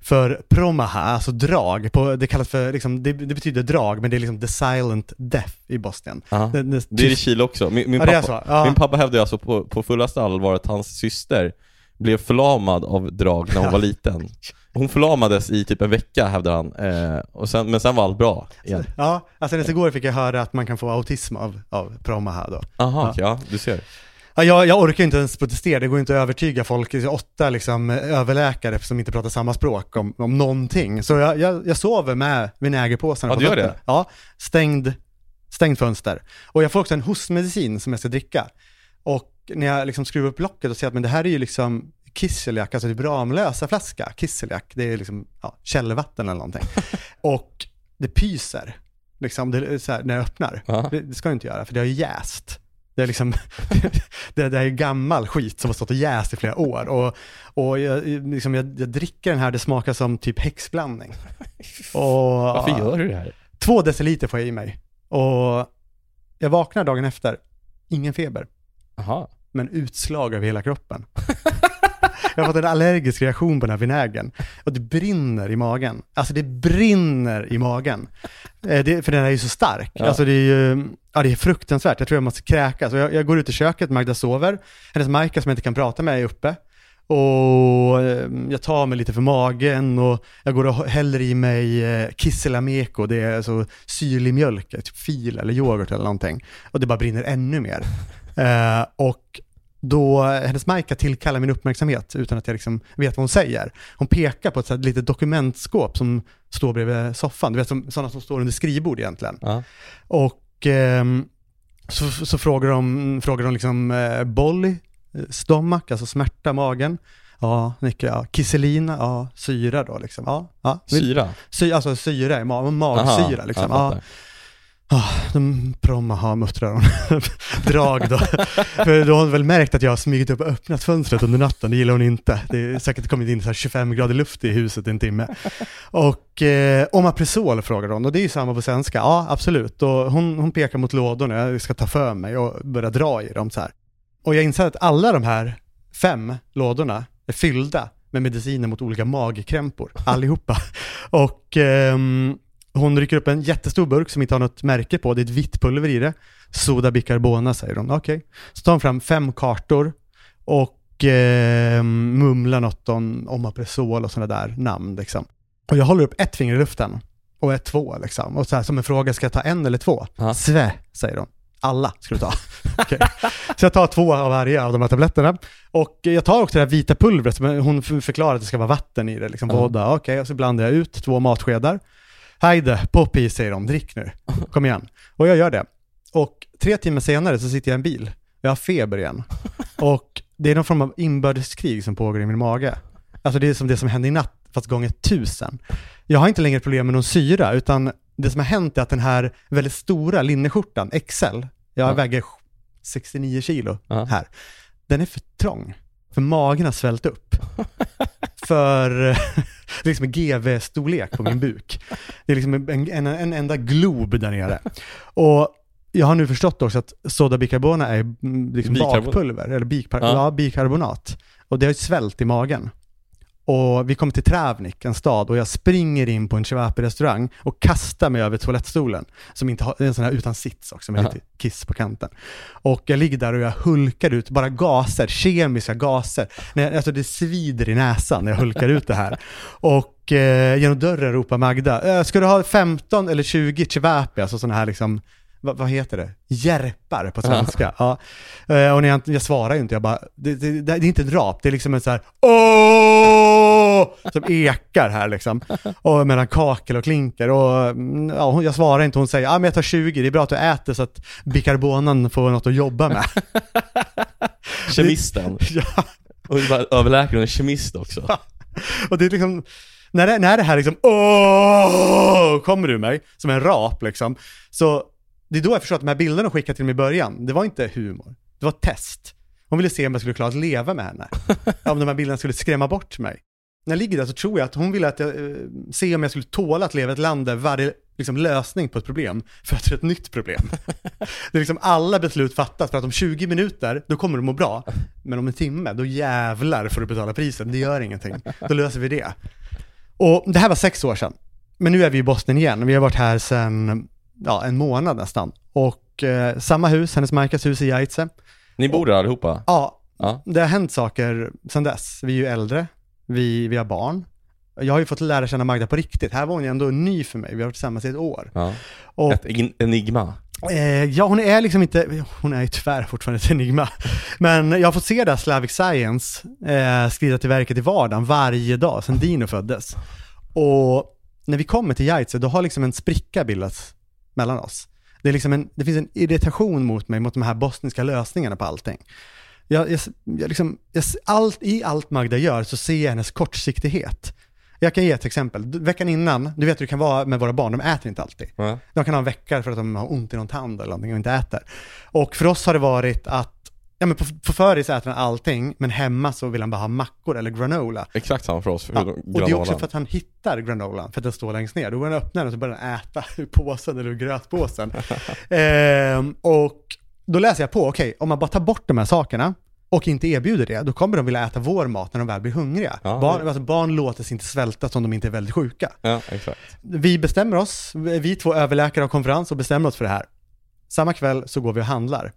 för promaha, alltså drag. På, det kallas för, liksom, det, det betyder drag, men det är liksom the silent death i Bosnien. Ja. Det- det- Det är i Chile också. Min, min, Ja, pappa, så. Ja. min pappa hävdade alltså på, på fullaste allvar att hans syster blev förlamad av drag när hon var liten. Hon förlamades i typ en vecka hävdar han, eh, och sen, men sen var allt bra igen. Ja, alltså igår fick jag höra att man kan få autism av, av promaha då. Aha, okej, ja, du ser. Ja, jag, jag orkar inte ens protestera, det går inte att övertyga folk, åtta liksom, överläkare som inte pratar samma språk om, om någonting. Så jag, jag, jag sover med vinägerpåsarna Ja, på du gör det? fötterna. Ja, stängd, stängd fönster. Och jag får också en hostmedicin som jag ska dricka. Och när jag liksom skruvar upp locket och ser att men det här är ju liksom Kisseljak, alltså det är Ramlösa flaska, Kisseljak, det är liksom ja, källvatten eller någonting. och det pyser, liksom, det här, när jag öppnar. Det, det ska jag inte göra, för det har ju jäst. Det är liksom, det, det är gammal skit som har stått och jäst i flera år. Och, och jag, liksom, jag, jag dricker den här, det smakar som typ häxblandning. Och, Varför gör du det här? Två deciliter får jag i mig. Och jag vaknar dagen efter, ingen feber, Aha. men utslag över hela kroppen. jag har fått en allergisk reaktion på den här vinägen. Och det brinner i magen. Alltså det brinner i magen. Eh, det, för den är ju så stark. Ja. Alltså det är ju, ja det är fruktansvärt. Jag tror jag måste kräkas. Jag, jag går ut i köket, Magda sover. Hennes Majka som jag inte kan prata med är uppe. Och eh, jag tar mig lite för magen och jag går och häller i mig eh, kisselameko, det är alltså syrlig mjölk, typ fil eller yoghurt eller någonting. Och det bara brinner ännu mer. Eh, och då, hennes Majka tillkallar min uppmärksamhet utan att jag liksom vet vad hon säger. Hon pekar på ett så litet dokumentskåp som står bredvid soffan, du vet som, sådana som står under skrivbord egentligen. Ja. Och ehm, så, så frågar de, frågar de liksom eh, Bolly, eh, stomach, alltså smärta, magen. Ja, nickar jag. Kisselina, ja, syra då liksom. Ja, ja. Syra? Sy, alltså syra i magen, magsyra Aha, liksom. Ja, fattar. Ah, de promma muttrar hon. Drag då. För då har hon väl märkt att jag har smugit upp och öppnat fönstret under natten, det gillar hon inte. Det är säkert kommit in så här 25 grader luft i huset i en timme. Och eh, Omapresol frågar hon, och det är ju samma på svenska. Ja, absolut. Och hon, hon pekar mot lådorna, jag ska ta för mig och börja dra i dem så här. Och jag inser att alla de här fem lådorna är fyllda med mediciner mot olika magkrämpor, allihopa. Och Eh, hon rycker upp en jättestor burk som inte har något märke på, det är ett vitt pulver i det. Soda bicarbona säger hon, okej. Så tar hon fram fem kartor och eh, mumlar något om Omapresol och sådana där namn liksom. Och jag håller upp ett finger i luften och ett två liksom. Och så här som en fråga, ska jag ta en eller två? Ja. Sve, säger hon. Alla ska du ta. Okej. Så jag tar två av varje av de här tabletterna. Och jag tar också det här vita pulvret, men hon förklarar att det ska vara vatten i det, liksom Ja. vodka. Okej, och så blandar jag ut två matskedar. Hejde, pop i säger de, drick nu. Kom igen. Och jag gör det. Och tre timmar senare så sitter jag i en bil. Jag har feber igen. Och det är någon form av inbördeskrig som pågår i min mage. Alltså det är som det som hände i natt, fast gånger tusen. Jag har inte längre problem med någon syra, utan det som har hänt är att den här väldigt stora linneskjortan, XL, jag Ja. väger 69 kilo Ja. här, den är för trång. För magen har svällt upp. för det är liksom en GV-storlek på min buk. Det är liksom en, en, en enda glob där nere. Och jag har nu förstått också att soda bicarbona är mm, liksom bakpulver, eller bikar, Ja. ja. bikarbonat. Och det har ju svällt i magen. Och vi kommer till Travnik, en stad, och jag springer in på en Chevapi-restaurang och kastar mig över toalettstolen, som inte har, det är en sån här utan sits också, med Jaha. lite kiss på kanten. Och jag ligger där och jag hulkar ut, bara gaser, kemiska gaser. Jag, alltså det svider i näsan när jag hulkar ut det här. Och eh, genom dörren ropar Magda, "Eh, ska du ha 15 eller 20 Chevapi, alltså sådana här liksom, vad, heter det? Järpar på svenska. Ja. Eh, och när jag, jag svarar ju inte, jag bara, det, det, det, är inte ett rap, det är liksom en så här åh som ekar här liksom. Och mellan kakel och klinker och mm, ja, jag svarar inte, hon säger, ja men jag tar 20, det är bra att du äter så att bikarbonan får något att jobba med. Kemisten. ja. Och var överläkaren och kemist också. Och det är liksom, när det, när det här liksom, åh, kommer ur mig, som en rap liksom, så det är då jag förstår att de här bilderna hon skickade till mig i början, det var inte humor, det var ett test. Hon ville se om jag skulle klara att leva med henne. om de här bilderna skulle skrämma bort mig. När jag ligger där så tror jag att hon ville att jag, eh, se om jag skulle tåla att leva i ett land där varje liksom, lösning på ett problem föder ett nytt problem. det är liksom alla beslut fattas för att om 20 minuter, då kommer du må bra. Men om en timme, då jävlar får du betala priset. Det gör ingenting. Då löser vi det. Och det här var sex år sedan. Men nu är vi i Bosnien igen. Vi har varit här sedan, ja, en månad nästan. Och eh, samma hus, hennes Markas hus i Jajce. Ni bor där allihopa? Ja, Ja. det har hänt saker sedan dess. Vi är ju äldre, vi, vi har barn. Jag har ju fått lära känna Magda på riktigt. Här var hon ju ändå ny för mig. Vi har varit tillsammans i ett år. ja. Och Ett en- enigma. Eh, ja, hon är liksom inte, hon är ju tyvärr fortfarande ett enigma. Men jag har fått se det här Slavic Science eh, skrida till verket i vardagen varje dag sedan Dino föddes. Och när vi kommer till Jajce, då har liksom en spricka bildats mellan oss. Det, är liksom en, det finns en irritation mot mig, mot de här bosniska lösningarna på allting. Jag, jag, jag liksom, jag, allt, I allt Magda gör så ser jag hennes kortsiktighet. Jag kan ge ett exempel. Veckan innan, du vet hur det kan vara med våra barn, de äter inte alltid. Ja. De kan ha en vecka för att de har ont i någon tand eller någonting och inte äter. Och för oss har det varit att, ja men på, på föris äter han allting, men hemma så vill han bara ha mackor eller granola. Exakt samma för oss, Ja, förutom och det är också för att han hittar granolan, för att den står längst ner. Då går han öppnar den och så börjar han äta ur påsen eller ur grötpåsen. ehm, och då läser jag på, okej, om man bara tar bort de här sakerna, och inte erbjuder det, då kommer de vilja äta vår mat när de väl blir hungriga. Ja, barn, alltså barn låter sig inte svälta som de inte är väldigt sjuka. Ja. Vi bestämmer oss, vi två överläkare och konferens och bestämmer oss för det här. Samma kväll så går vi och handlar.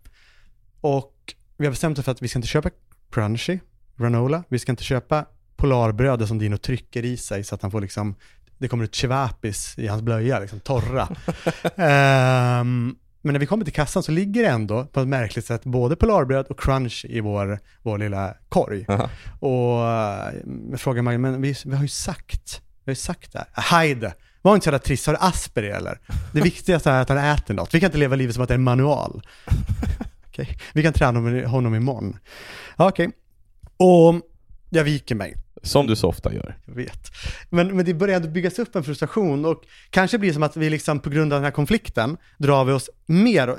Och vi har bestämt oss för att vi ska inte köpa crunchy, granola, vi ska inte köpa polarbrödet som Dino trycker i sig så att han får liksom, det kommer ut chivapis i hans blöja, liksom torra. Ehm, men när vi kommer till kassan så ligger det ändå på ett märkligt sätt både polarbröd och crunch i vår, vår lilla korg. Aha. Och eh, jag frågar Maggie, men vi, vi har ju sagt, vi har ju sagt det här. Hajde, var inte så jävla trist, har du Asperger eller? Det viktigaste är att han äter något. Vi kan inte leva livet som att det är en manual. Okej, vi kan träna honom- imorgon. Okej, och jag viker mig. Som du så ofta gör. Jag vet. Men, men det börjar ändå byggas upp en frustration och kanske blir det som att vi liksom på grund av den här konflikten drar vi oss mer,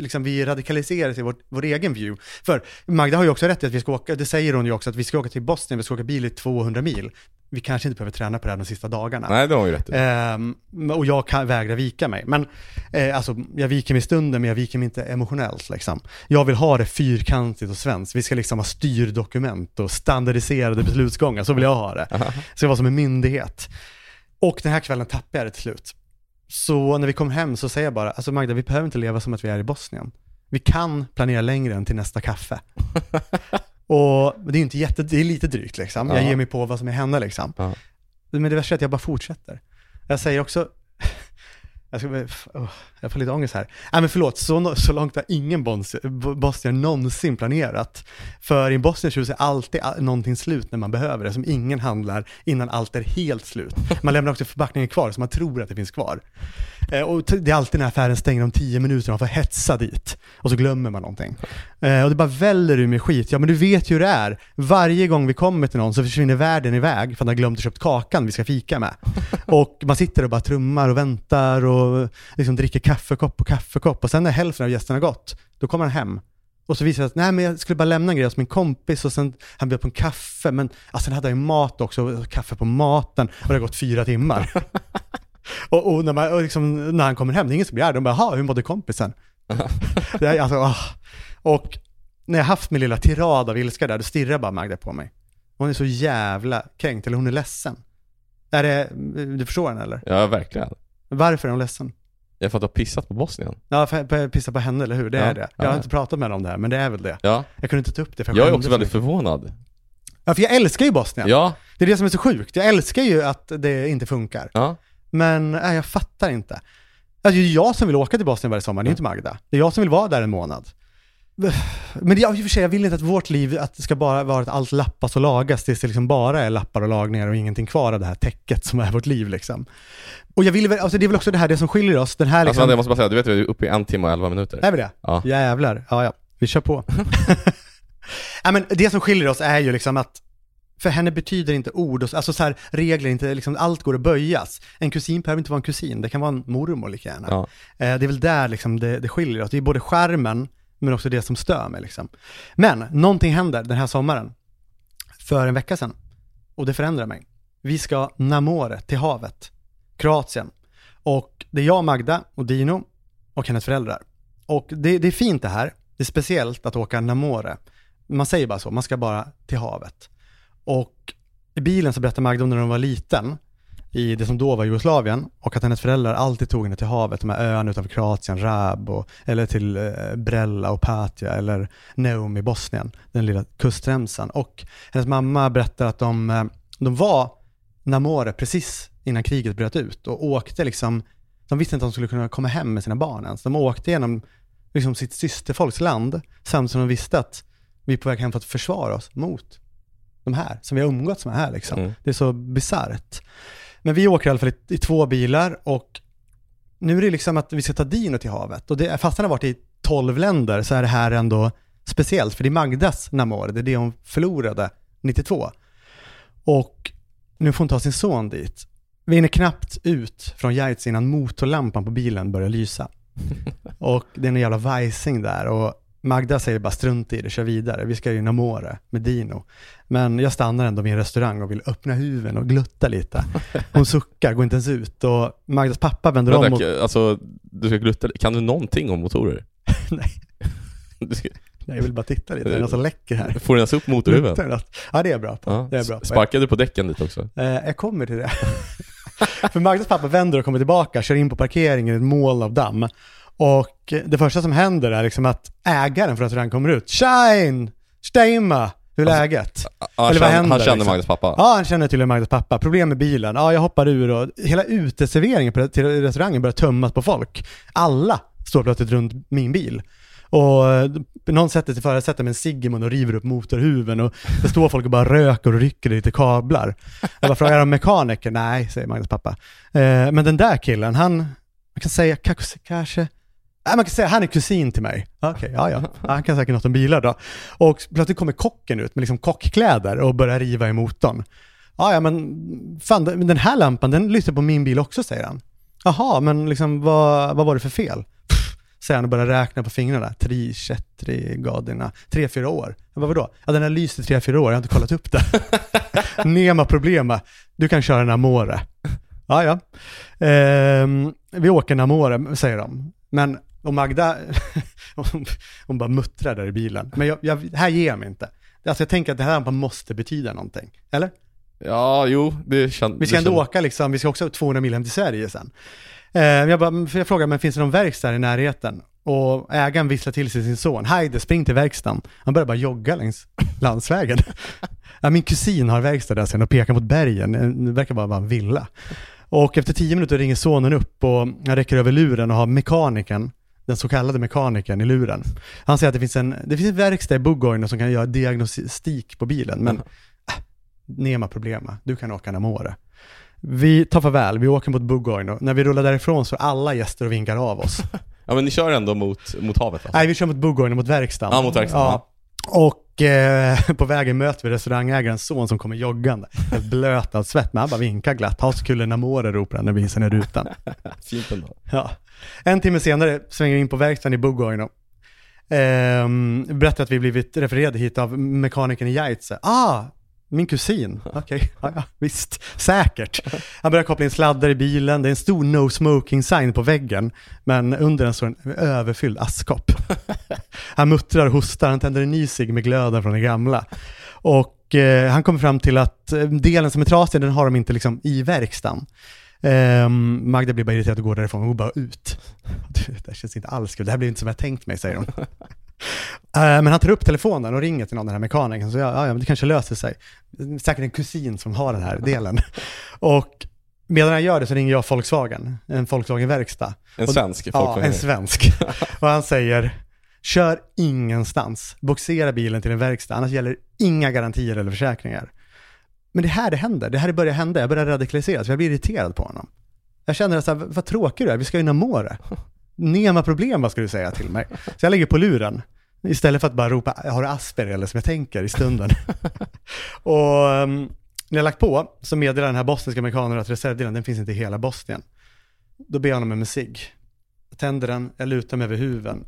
liksom vi radikaliseras i vår, vår egen view. För Magda har ju också rätt i att vi ska åka, det säger hon ju också, att vi ska åka till Bosnien, vi ska åka bil i 200 mil. Vi kanske inte behöver träna på det här de sista dagarna. Nej, det har hon ju rätt i. Ehm, och jag kan vägra vika mig. Men eh, alltså, jag viker mig i stunden, men jag viker mig inte emotionellt. Liksom. Jag vill ha det fyrkantigt och svenskt. Vi ska liksom ha styrdokument och standardiserade beslutsgångar. Så vill jag ha det. Det ska vara som en myndighet. Och den här kvällen tappar jag det till slut. Så när vi kommer hem så säger jag bara, alltså Magda, vi behöver inte leva som att vi är i Bosnien. Vi kan planera längre än till nästa kaffe. och det är inte jätte, det är lite drygt liksom. Jag Ja. ger mig på vad som är henne liksom. Men det värsta är att jag bara fortsätter. Jag säger också, jag, ska, oh, jag får lite ångest här. Nej men förlåt, så, så långt har ingen Bosnien bosnier någonsin planerat. För i Bosnien så är alltid någonting slut när man behöver det, som ingen handlar innan allt är helt slut. Man lämnar också förpackningen kvar så man tror att det finns kvar. Eh, och det är alltid när affären stänger om tio minuter, man får hetsa dit. Och så glömmer man någonting. Eh, och det bara väller ur med skit. Ja men du vet ju hur det är. Varje gång vi kommer till någon så försvinner världen iväg för att han har glömt att köpa kakan vi ska fika med. Och man sitter och bara trummar och väntar och liksom dricker kaffekopp på kaffekopp. Och sen när hälften av gästerna har gått, då kommer han hem. Och så visar det sig att, nej men jag skulle bara lämna en grej hos min kompis och sen, han bjöd på en kaffe, men alltså, sen hade jag ju mat också, och kaffe på maten, och det har gått fyra timmar. och, och, när, man, och liksom, när han kommer hem, det är ingen som blir arg, de bara, "Jaha, hur mådde kompisen? det är, alltså, ah. Och när jag haft min lilla tirad av ilska där, då stirrar bara Magda på mig. Hon är så jävla kränkt, eller hon är ledsen. Är det, du förstår henne eller? Ja, verkligen. Varför är hon ledsen? Jag får att du har pissat på Bosnien. Ja, för för jag pissar på henne, eller hur? Det Ja, är det. Jag har ja. inte pratat med henne om det här, men det är väl det. Ja. Jag kunde inte ta upp det för Jag är skämdes också så väldigt förvånad. Ja, för jag älskar ju Bosnien. Ja. Det är det som är så sjukt. Jag älskar ju att det inte funkar. Ja. Men nej, jag fattar inte. Alltså, det är jag som vill åka till Bosnien varje sommar, det är inte Magda. Det är jag som vill vara där en månad. Men jag, i och för sig, jag vill inte att vårt liv, att det ska bara vara att allt lappas och lagas tills det liksom bara är lappar och lagningar och ingenting kvar av det här täcket som är vårt liv liksom. Och jag vill väl, alltså det är väl också det här det som skiljer oss, den här Alltså liksom... jag måste bara säga, du vet vi är uppe i en timme och elva minuter. Är vi det? Ja. Jävlar. Ja, ja. Vi kör på. ja, men det som skiljer oss är ju liksom att för henne betyder inte ord, och, alltså så här, regler, inte, liksom, allt går att böjas. En kusin behöver inte vara en kusin, det kan vara en mormor lika gärna. Ja. Eh, det är väl där liksom det, det skiljer oss. Det är både skärmen, men också det som stör mig. Liksom. Men någonting händer den här sommaren, för en vecka sedan, och det förändrar mig. Vi ska Namore, till havet, Kroatien. Och det är jag, Magda och Dino och hennes föräldrar. Och det, det är fint det här. Det är speciellt att åka Namore. Man säger bara så, man ska bara till havet. Och i bilen så berättade Magda om när hon var liten, i det som då var Jugoslavien, och att hennes föräldrar alltid tog henne till havet, de här öarna utanför Kroatien, Rab, och, eller till eh, Brella och Patja, eller Neum i Bosnien, den lilla kustremsan. Och hennes mamma berättar att de, eh, de var Namore precis innan kriget bröt ut och åkte liksom, de visste inte att de skulle kunna komma hem med sina barn ens. De åkte genom liksom sitt systerfolks land, samtidigt som de visste att vi är på väg hem för att försvara oss mot de här, som vi har umgåtts med här liksom. Mm. Det är så bisarrt. Men vi åker i alla fall i, i två bilar och nu är det liksom att vi ska ta Dino till havet. Och det, fast han har varit i tolv länder så är det här ändå speciellt, för det är Magdas Namor, det är det hon förlorade 92. Och nu får hon ta sin son dit. Vi hinner knappt ut från Geiz innan motorlampan på bilen börjar lysa. Och det är en jävla vajsing där och Magda säger bara strunt i det, kör vidare. Vi ska ju Namore med Dino. Men jag stannar ändå vid en restaurang och vill öppna huven och glutta lite. Hon suckar, går inte ens ut och Magdas pappa vänder om och... Vänta, alltså, du ska glutta, kan du någonting om motorer? Nej. Du ska, Nej, jag vill bara titta lite, det är något som läcker här. Får den ens upp motorhuven? Ja, det är jag bra på. Ja. Det är bra på. Sparkade du på däcken lite också? Eh, jag kommer till det. För Magdas pappa vänder och kommer tillbaka, kör in på parkeringen i ett moln av damm. Och det första som händer är liksom att ägaren för restaurangen kommer ut. Shine! Steima! Hur är Alltså, läget? Han, Eller vad händer, han känner liksom? Magdas pappa? Ja, han känner tydligen Magdas pappa. Problem med bilen. Ja, jag hoppar ur och hela uteserveringen på, till restaurangen börjar tömmas på folk. Alla står plötsligt runt min bil. Och eh, någon sätter sig före, sätter med en cigg och river upp motorhuven och det står folk och bara röker och rycker i lite kablar. Jag bara frågar om mekaniker? Nej, säger Magnus pappa. Eh, men den där killen, han, man kan säga kanske, kanske Nej, man kan säga han är kusin till mig. Okej, okay, ja. Ja, Han kan säkert något om bilar då. Och plötsligt kommer kocken ut med liksom kockkläder och börjar riva i motorn. Ja, ja, men fan, den här lampan, den lyser på min bil också, säger han. Jaha, men liksom vad, vad var det för fel? Pff, säger han och börjar räkna på fingrarna. Tre, tre, gadina, tre, fyra år. Vad var vadå? Ja, den har lyst i tre, fyra år, jag har inte kollat upp det. Nema problema, du kan köra en Amore. Ja, ja. Eh, vi åker en Amore, säger de. Men, och Magda, hon, hon bara muttrar där i bilen. Men jag, jag, här ger jag mig inte. Alltså jag tänker att det här lampan måste betyda någonting. Eller? Ja, jo, det känns... Vi ska ändå åka liksom, vi ska också 200 mil hem till Sverige sen. Eh, jag, bara, jag frågar, men finns det någon verkstad i närheten? Och ägaren visslar till sig sin son, Heide, spring till verkstaden. Han börjar bara jogga längs landsvägen. ja, min kusin har verkstad där sen och pekar mot bergen, det verkar bara vara en villa. Och efter tio minuter ringer sonen upp och han räcker över luren och har mekanikern, den så kallade mekanikern i luren. Han säger att det finns en, det finns en verkstad i Buggoino som kan göra diagnostik på bilen, men äh, Nema problema, du kan åka Namore. Vi tar farväl, vi åker mot Buggoino. När vi rullar därifrån så är alla gäster och vinkar av oss. Ja men ni kör ändå mot, mot havet alltså? Nej, vi kör mot Buggoino, mot verkstaden. Ja, mot verkstaden, Och eh, på vägen möter vi restaurangägarens son som kommer joggande. Helt blöt av svett, men han bara vinkar glatt. Ha så kul en Namore, ropar han när vi visar ner rutan. Fint ändå. Ja. En timme senare svänger vi in på verkstaden i Buggoino. Ehm, berättar att vi blivit refererade hit av mekanikern i Geitze. Ah, min kusin. Okej, ja, ja, visst. Säkert. Han börjar koppla in sladdar i bilen. Det är en stor no smoking sign på väggen. Men under den står en överfylld askkopp. Han muttrar och hostar. Han tänder en ny cigg med glöden från den gamla. Och eh, han kommer fram till att eh, delen som är trasig, den har de inte liksom i verkstaden. Um, Magda blir bara irriterad och går därifrån, hon går bara ut. Det här känns inte alls kul, det här blir inte som jag tänkt mig, säger hon. Eh, men han tar upp telefonen och ringer till någon, den här mekanikern, så ja, ja, det kanske löser sig. Säkert en kusin som har den här delen. och medan han gör det så ringer jag Volkswagen, en Volkswagen-verkstad. En Och- svensk Ja, Volkswagen. en svensk. och han säger, kör ingenstans, boxera bilen till en verkstad, annars gäller inga garantier eller försäkringar. Men det här det händer, det här börjar hända, jag börjar radikaliseras, jag blir irriterad på honom. Jag känner här, vad tråkig du är, vi ska ju Namore. Nema Nema problem, vad ska du säga till mig? Så jag lägger på luren, istället för att bara ropa, har du Asperger eller som jag tänker i stunden. och um, när jag lagt på så meddelar den här bosniska mekanikern att reservdelen, den finns inte i hela Bosnien. Då ber jag honom om en cigg. Jag tänder den, jag lutar mig över huven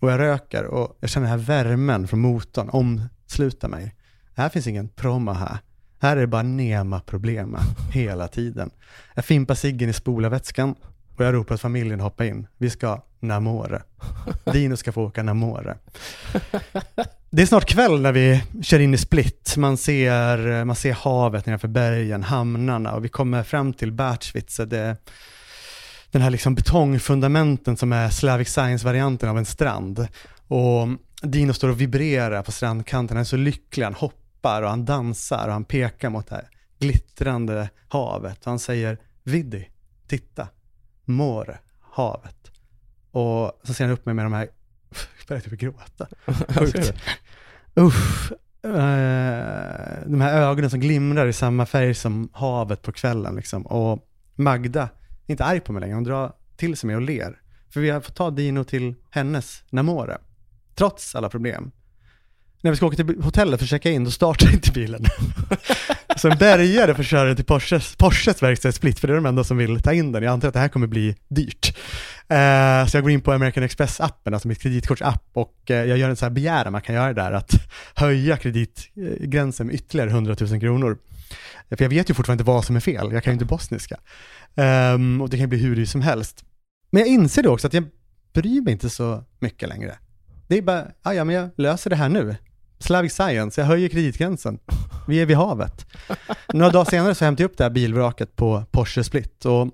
och jag röker och jag känner den här värmen från motorn omsluta mig. Här finns ingen promma här. Här är det bara nema problema hela tiden. Jag fimpar ciggen i spolarvätskan och jag ropar att familjen hoppar in. Vi ska Namore. Dino ska få åka Namore. Det är snart kväll när vi kör in i Split. Man ser, man ser havet nedanför bergen, hamnarna och vi kommer fram till Bertschwitze. Det, den här liksom betongfundamenten som är Slavic Science-varianten av en strand. Och Dino står och vibrerar på strandkanten, han är så lycklig, han hoppar och han dansar och han pekar mot det här glittrande havet. Och han säger Viddi, titta, More, havet. Och så ser han upp mig med de här, jag börjar typ gråta. Sjukt. Usch. Eh, de här ögonen som glimrar i samma färg som havet på kvällen liksom. Och Magda är inte arg på mig längre, hon drar till sig mig och ler. För vi har fått ta Dino till hennes Namore. Trots alla problem. När vi ska åka till hotellet för att checka in, då startar inte bilen. Så en bärgare får köra den till Porsches, Porsches verkstadssplit, för det är de enda som vill ta in den. Jag antar att det här kommer bli dyrt. Eh, så jag går in på American Express-appen, alltså mitt kreditkortsapp, och eh, jag gör en så här begäran man kan göra där, att höja kreditgränsen med ytterligare 100 000 kronor. Eh, för jag vet ju fortfarande inte vad som är fel, jag kan ju inte bosniska. Ehm, och det kan ju bli hur dyrt som helst. Men jag inser då också att jag bryr mig inte så mycket längre. Det är bara, ah, ja men jag löser det här nu. Slavic Science, jag höjer kreditgränsen. Vi är vid havet. Några dagar senare så hämtar jag upp det här bilvraket på Porsche Split och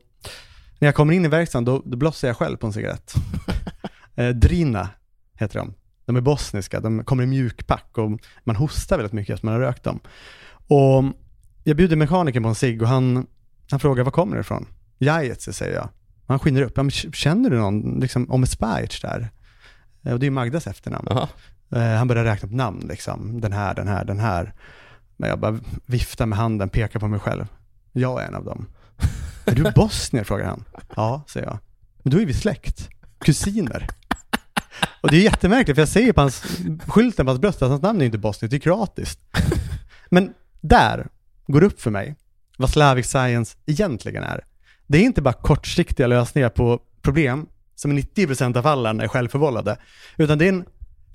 när jag kommer in i verkstaden då, då blossar jag själv på en cigarett. Eh, Drina heter de. De är bosniska, de kommer i mjukpack och man hostar väldigt mycket efter man har rökt dem. Och jag bjuder mekanikern på en cigg och han, han frågar var kommer det ifrån? Jajetse säger jag. Han skiner upp, ja, känner du någon, liksom, om ett Spajic där? Eh, Och det är Magdas efternamn. Jaha. Eh, han börjar räkna upp namn liksom, den här, den här, den här. Men jag bara viftar med handen, pekar på mig själv. Jag är en av dem. Är du bosnier? frågar han. Ja, säger jag. Men då är vi släkt. Kusiner. Och det är jättemärkligt, för jag ser på hans, skylten på hans bröst att hans namn är inte bosniskt, det är kroatiskt. Men där går det upp för mig vad Slavic Science egentligen är. Det är inte bara kortsiktiga lösningar på problem som i 90% av fallen är självförvållade, utan det är en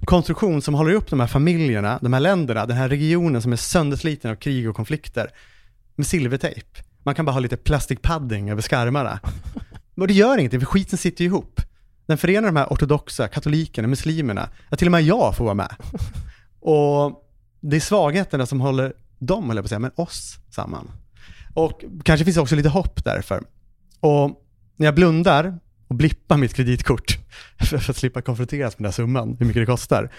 konstruktion som håller upp de här familjerna, de här länderna, den här regionen som är söndersliten av krig och konflikter med silvertejp. Man kan bara ha lite plastikpadding över skarmarna. Och det gör ingenting, för skiten sitter ju ihop. Den förenar de här ortodoxa, katolikerna, muslimerna, ja till och med jag får vara med. Och det är svagheterna som håller dem, höll jag på att säga, men oss samman. Och kanske finns det också lite hopp därför. Och när jag blundar och blippar mitt kreditkort för att slippa konfronteras med den här summan, hur mycket det kostar,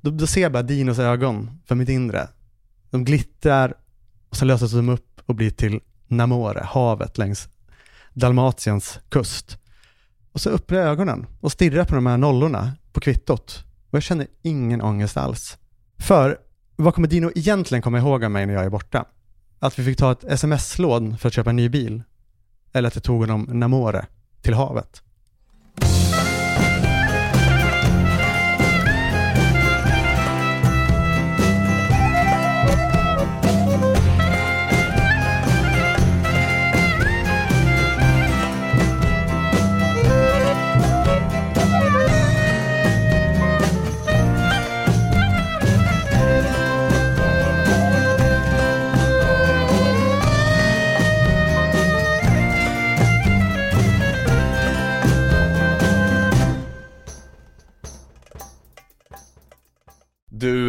då, då ser jag bara Dinos ögon för mitt inre. De glittrar och så löses de upp och blir till Namore, havet längs Dalmatiens kust. Och så öppnar jag ögonen och stirrar på de här nollorna på kvittot. Och jag känner ingen ångest alls. För vad kommer Dino egentligen komma ihåg av mig när jag är borta? Att vi fick ta ett sms-lån för att köpa en ny bil? Eller att jag tog honom Namore till havet? Thank you.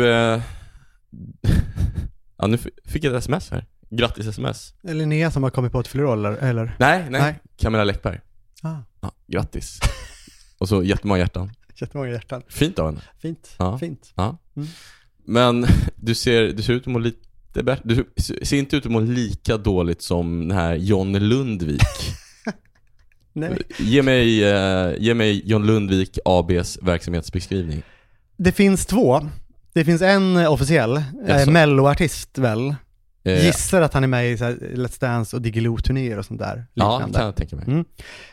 Du, eh... ja nu fick jag ett sms här. Grattis sms. Eller Linnea som har kommit på ett fyller eller? eller? Nej, nej. Nej. Camilla Läckberg. Ah, Ja, grattis. Och så jättemånga hjärtan. jättemånga hjärtan. Fint av henne. Fint. Ja. Fint. Ja. Mm. Men du ser, du ser ut att må lite bättre. Du ser inte ut att må lika dåligt som den här John Lundvik. Nej. Ge mig, eh, ge mig John Lundvik ABs verksamhetsbeskrivning. Det finns två. Det finns en eh, officiell, eh, Jaså? melloartist väl? Eh, Gissar att han är med i så här Let's Dance och Diggiloo-turnéer och sånt där. Ja, liknande. kan jag tänka mig. Mm.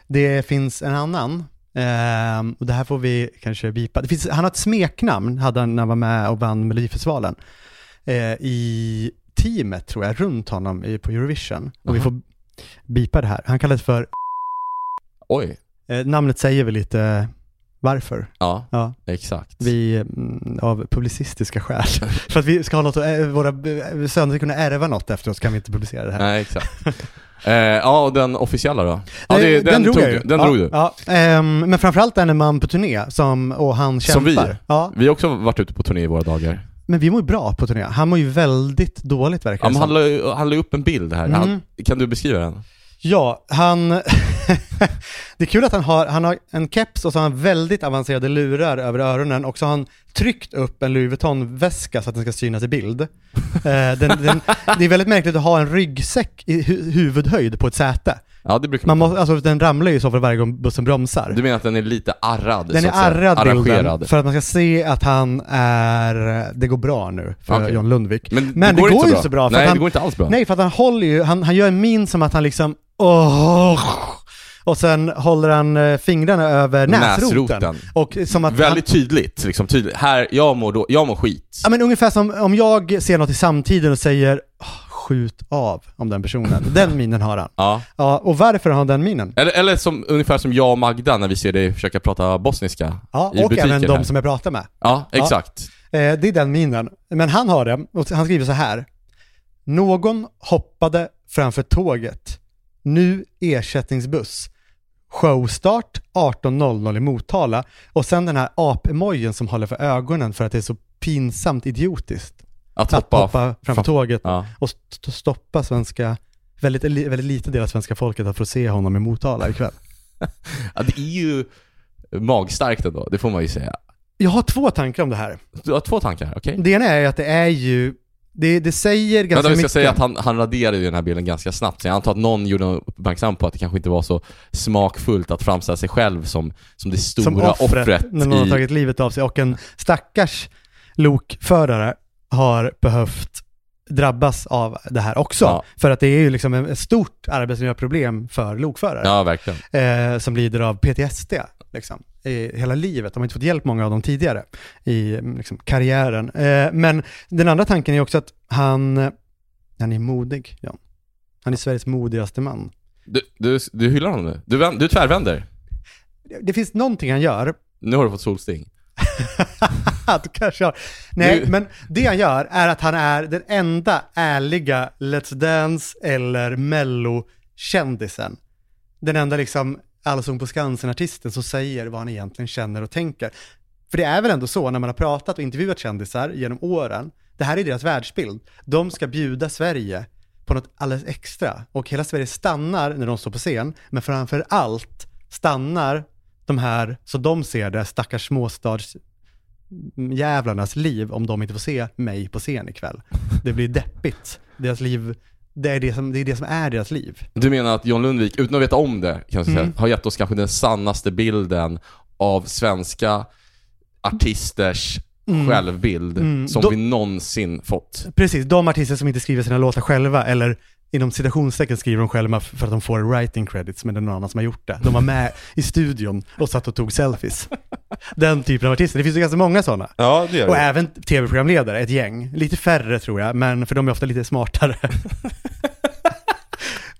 Det finns en annan, ehm, och det här får vi kanske bipa. Det finns, han har ett smeknamn, hade han när han var med och vann Melodifestivalen. Eh, I teamet tror jag, runt honom i, på Eurovision. Och vi Aha. får bipa det här. Han kallades för, Oj. eh, namnet säger väl lite varför. Ja, Ja, exakt. vi, mm, av publicistiska skäl. för att vi ska ha något, ä- våra eh, söner ska kunna ärva något efter oss kan vi inte publicera det här. Nej, exakt. eh, ja, och den officiella då? Ja, Eh, det, den, drog tog jag ju. Den ja, drog du. Ja, ehm, men framförallt en man på turné som, och han Som kämpar. vi. Ja, Vi har också varit ute på turné i våra dagar. men vi mår ju bra på turné. Han mår ju väldigt dåligt verkar Ja, det men han som. la, han la upp en bild här. Mm. Han, kan du beskriva den? Ja, han... det är kul att han har, han har en keps och så har han väldigt avancerade lurar över öronen och så har han tryckt upp en Louis Vuitton-väska så att den ska synas i bild. Eh, den, den, det är väldigt märkligt att ha en ryggsäck i hu- huvudhöjd på ett säte. Ja, det brukar Man man, må, alltså den ramlar ju så fall varje gång bussen bromsar. Du menar att den är lite arrad? Den är arrad bilden för att man ska se att han är, det går bra nu för Okej. John Lundvik. Men, Men det går ju inte så bra, för Nej, han- det går inte alls bra. Nej, för att han håller ju, han, han gör en min som att han liksom, åh, och sen håller han eh, fingrarna över näsroten. Näsroten. Och som att Väldigt tydligt, liksom tydligt. Här, jag mår, då, jag mår skit. han, ja, men ungefär som om jag ser något i samtiden och säger "Åh, skjut av om den personen. Den minen har han. Ja. Ja, och varför har han den minen? Eller, eller som, ungefär som jag och Magda när vi ser dig försöka prata bosniska Ja, i och butiken även de här. som jag pratar med. Ja, Ja. exakt. Eh, det är den minen. Men han har det, och han skriver så här. Någon hoppade framför tåget. Nu ersättningsbuss. showstart 18.00 i Motala och sen den här ap-emojen som håller för ögonen för att det är så pinsamt idiotiskt. Att Att hoppa, hoppa framför tåget Ja. och st- stoppa svenska, väldigt, väldigt liten del av svenska folket att få se honom i Motala ikväll. ja, det är ju magstarkt ändå, det får man ju säga. Jag har två tankar om det här. Du har två tankar, okej? Det ena är att det är ju, det, det säger ganska då vi ska mycket. säga att han, han raderade ju den här bilden ganska snabbt, så jag antar att någon gjorde honom uppmärksam på att det kanske inte var så smakfullt att framställa sig själv som, som det stora som offret, offret, när någon har i... tagit livet av sig och en stackars lokförare har behövt drabbas av det här också. Ja. För att det är ju liksom ett stort arbetsmiljöproblem för lokförare Ja, verkligen. eh, som lider av PTSD liksom, i hela livet. De har inte fått hjälp många av dem tidigare i mm, liksom, karriären. Eh, men den andra tanken är också att han, han är modig, Jan. Han är Sveriges modigaste man. Du, du, du hyllar honom nu. Du, du tvärvänder. Det- Det finns någonting han gör Nu har du fått solsting. du kanske har. Nej, Nu- men det han gör är att han är den enda ärliga Let's Dance eller Mello-kändisen. Den enda liksom Allsång på Skansen-artisten som säger vad han egentligen känner och tänker. För det är väl ändå så när man har pratat och intervjuat kändisar genom åren, det här är deras världsbild. De ska bjuda Sverige på något alldeles extra och hela Sverige stannar när de står på scen, men framför allt stannar de här, så de ser det, stackars småstads jävlarnas liv om de inte får se mig på scen ikväll. Det blir deppigt. Deras liv, det är det som, det är, det som är deras liv. Du menar att John Lundvik, utan att veta om det, kan jag säga, Mm. har gett oss kanske den sannaste bilden av svenska artisters självbild Mm. som Då- vi någonsin fått. Precis, de artister som inte skriver sina låtar själva eller inom citationstecken skriver de själva för att de får writing credits men det är någon annan som har gjort det. De var med i studion och satt och tog selfies. Den typen av artister, det finns ju ganska många sådana. Ja, det gör Och även tv-programledare, ett gäng. Lite färre tror jag, men för de är ofta lite smartare.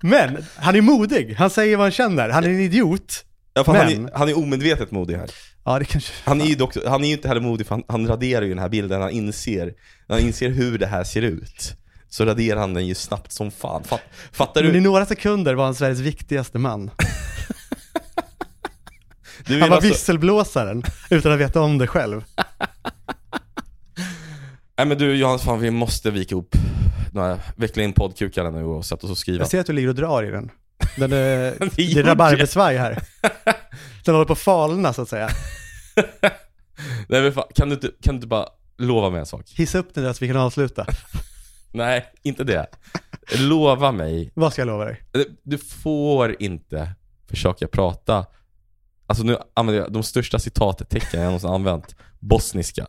men han är modig, han säger vad han känner. Han är en idiot. Ja, Men- han, är, han är omedvetet modig här. Ja, det kanske... Han är ju dock, han är ju inte heller modig för han, han raderar ju den här bilden, han inser, han inser hur det här ser ut. Så raderar han den ju snabbt som fan. Fatt, fattar Men i du? några sekunder var han Sveriges viktigaste man. du Han var alltså- visselblåsaren, utan att veta om det själv. Nej men du Johannes, fan vi måste vika ihop veckla in poddkukarna nu och sätta oss och skriva. Jag ser att du ligger och drar i den. den är, det gjorde är rabarbersvaj här. Den håller på att falna så att säga. Nej men fan, kan du, inte, kan du inte bara lova mig en sak? Hissa upp den där så vi kan avsluta. Nej, inte det. Lova mig. Vad ska jag lova dig? Du får inte försöka prata, alltså nu använder jag de största citattecken jag någonsin använt, bosniska,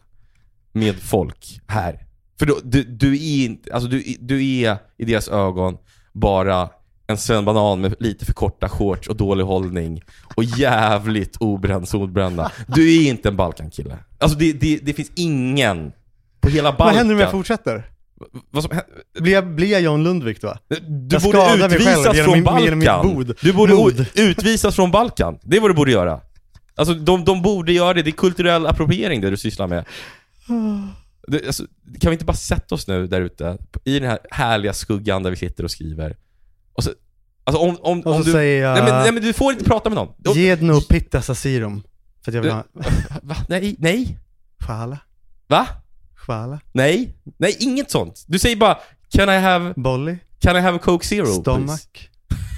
med folk här. För då, du, du är inte, alltså du, du är i deras ögon bara en svenbanan med lite för korta shorts och dålig hållning och jävligt obränd solbränna. Du är inte en Balkankille. Alltså det, det, det finns ingen på hela Balkan. Vad händer om jag fortsätter? Vad som, Blir jag, blir jag John Lundvik då? du Jag borde utvisas från min- Balkan. Du borde Mod. utvisas från Balkan. Det är vad du borde göra. Alltså de, de borde göra det. Det är kulturell appropriering det du sysslar med. Det, alltså, kan vi inte bara sätta oss nu där ute i den här härliga skuggan där vi sitter och skriver? Och så, alltså om, om, Och om du... säger jag, Nej, men, nej men du får inte prata med någon. Gedno pitta sassirum. För att jag vill ha, Va? Nej, nej. Schala, Va? Schala, Nej. Nej, inget sånt. Du säger bara Can I have, bolly, can I have a Coke Zero? please?" stomach,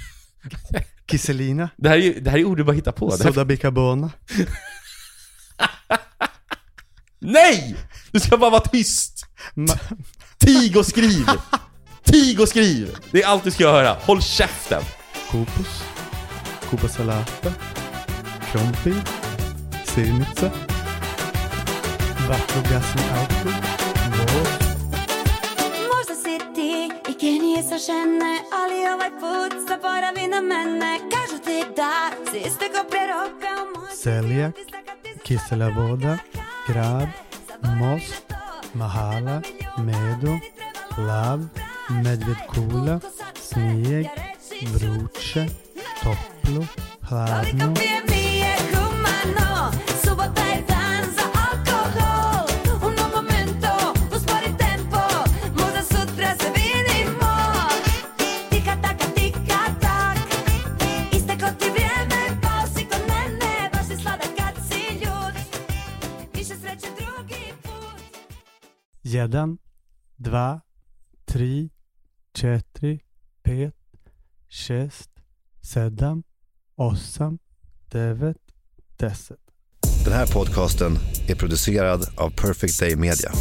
kisselina, Det här är ju det här är ord du bara hittar på. Soda bicarbona. nej! Du ska bara vara tyst. Ma- Tig och skriv! Tig och skriv! Det är allt du ska göra. Håll käften! Kupa salata, Krompi, Sirnitsa, Vatlogasmi auto, Vås, Možda si ti i genije sažene Ali ovaj put za poravina mene. Kažu ti da si iste ko pre roka u moj Seljak, Kisela voda, Grad, Most, Mahala, Medo, Lav, Medved kula, Snijeg, Vruće, Toplo, Hladno, Jedan, dva, tri, četiri, pet, šest, sedam, osam, devet, deset. Den här podcasten är producerad av Perfect Day Media.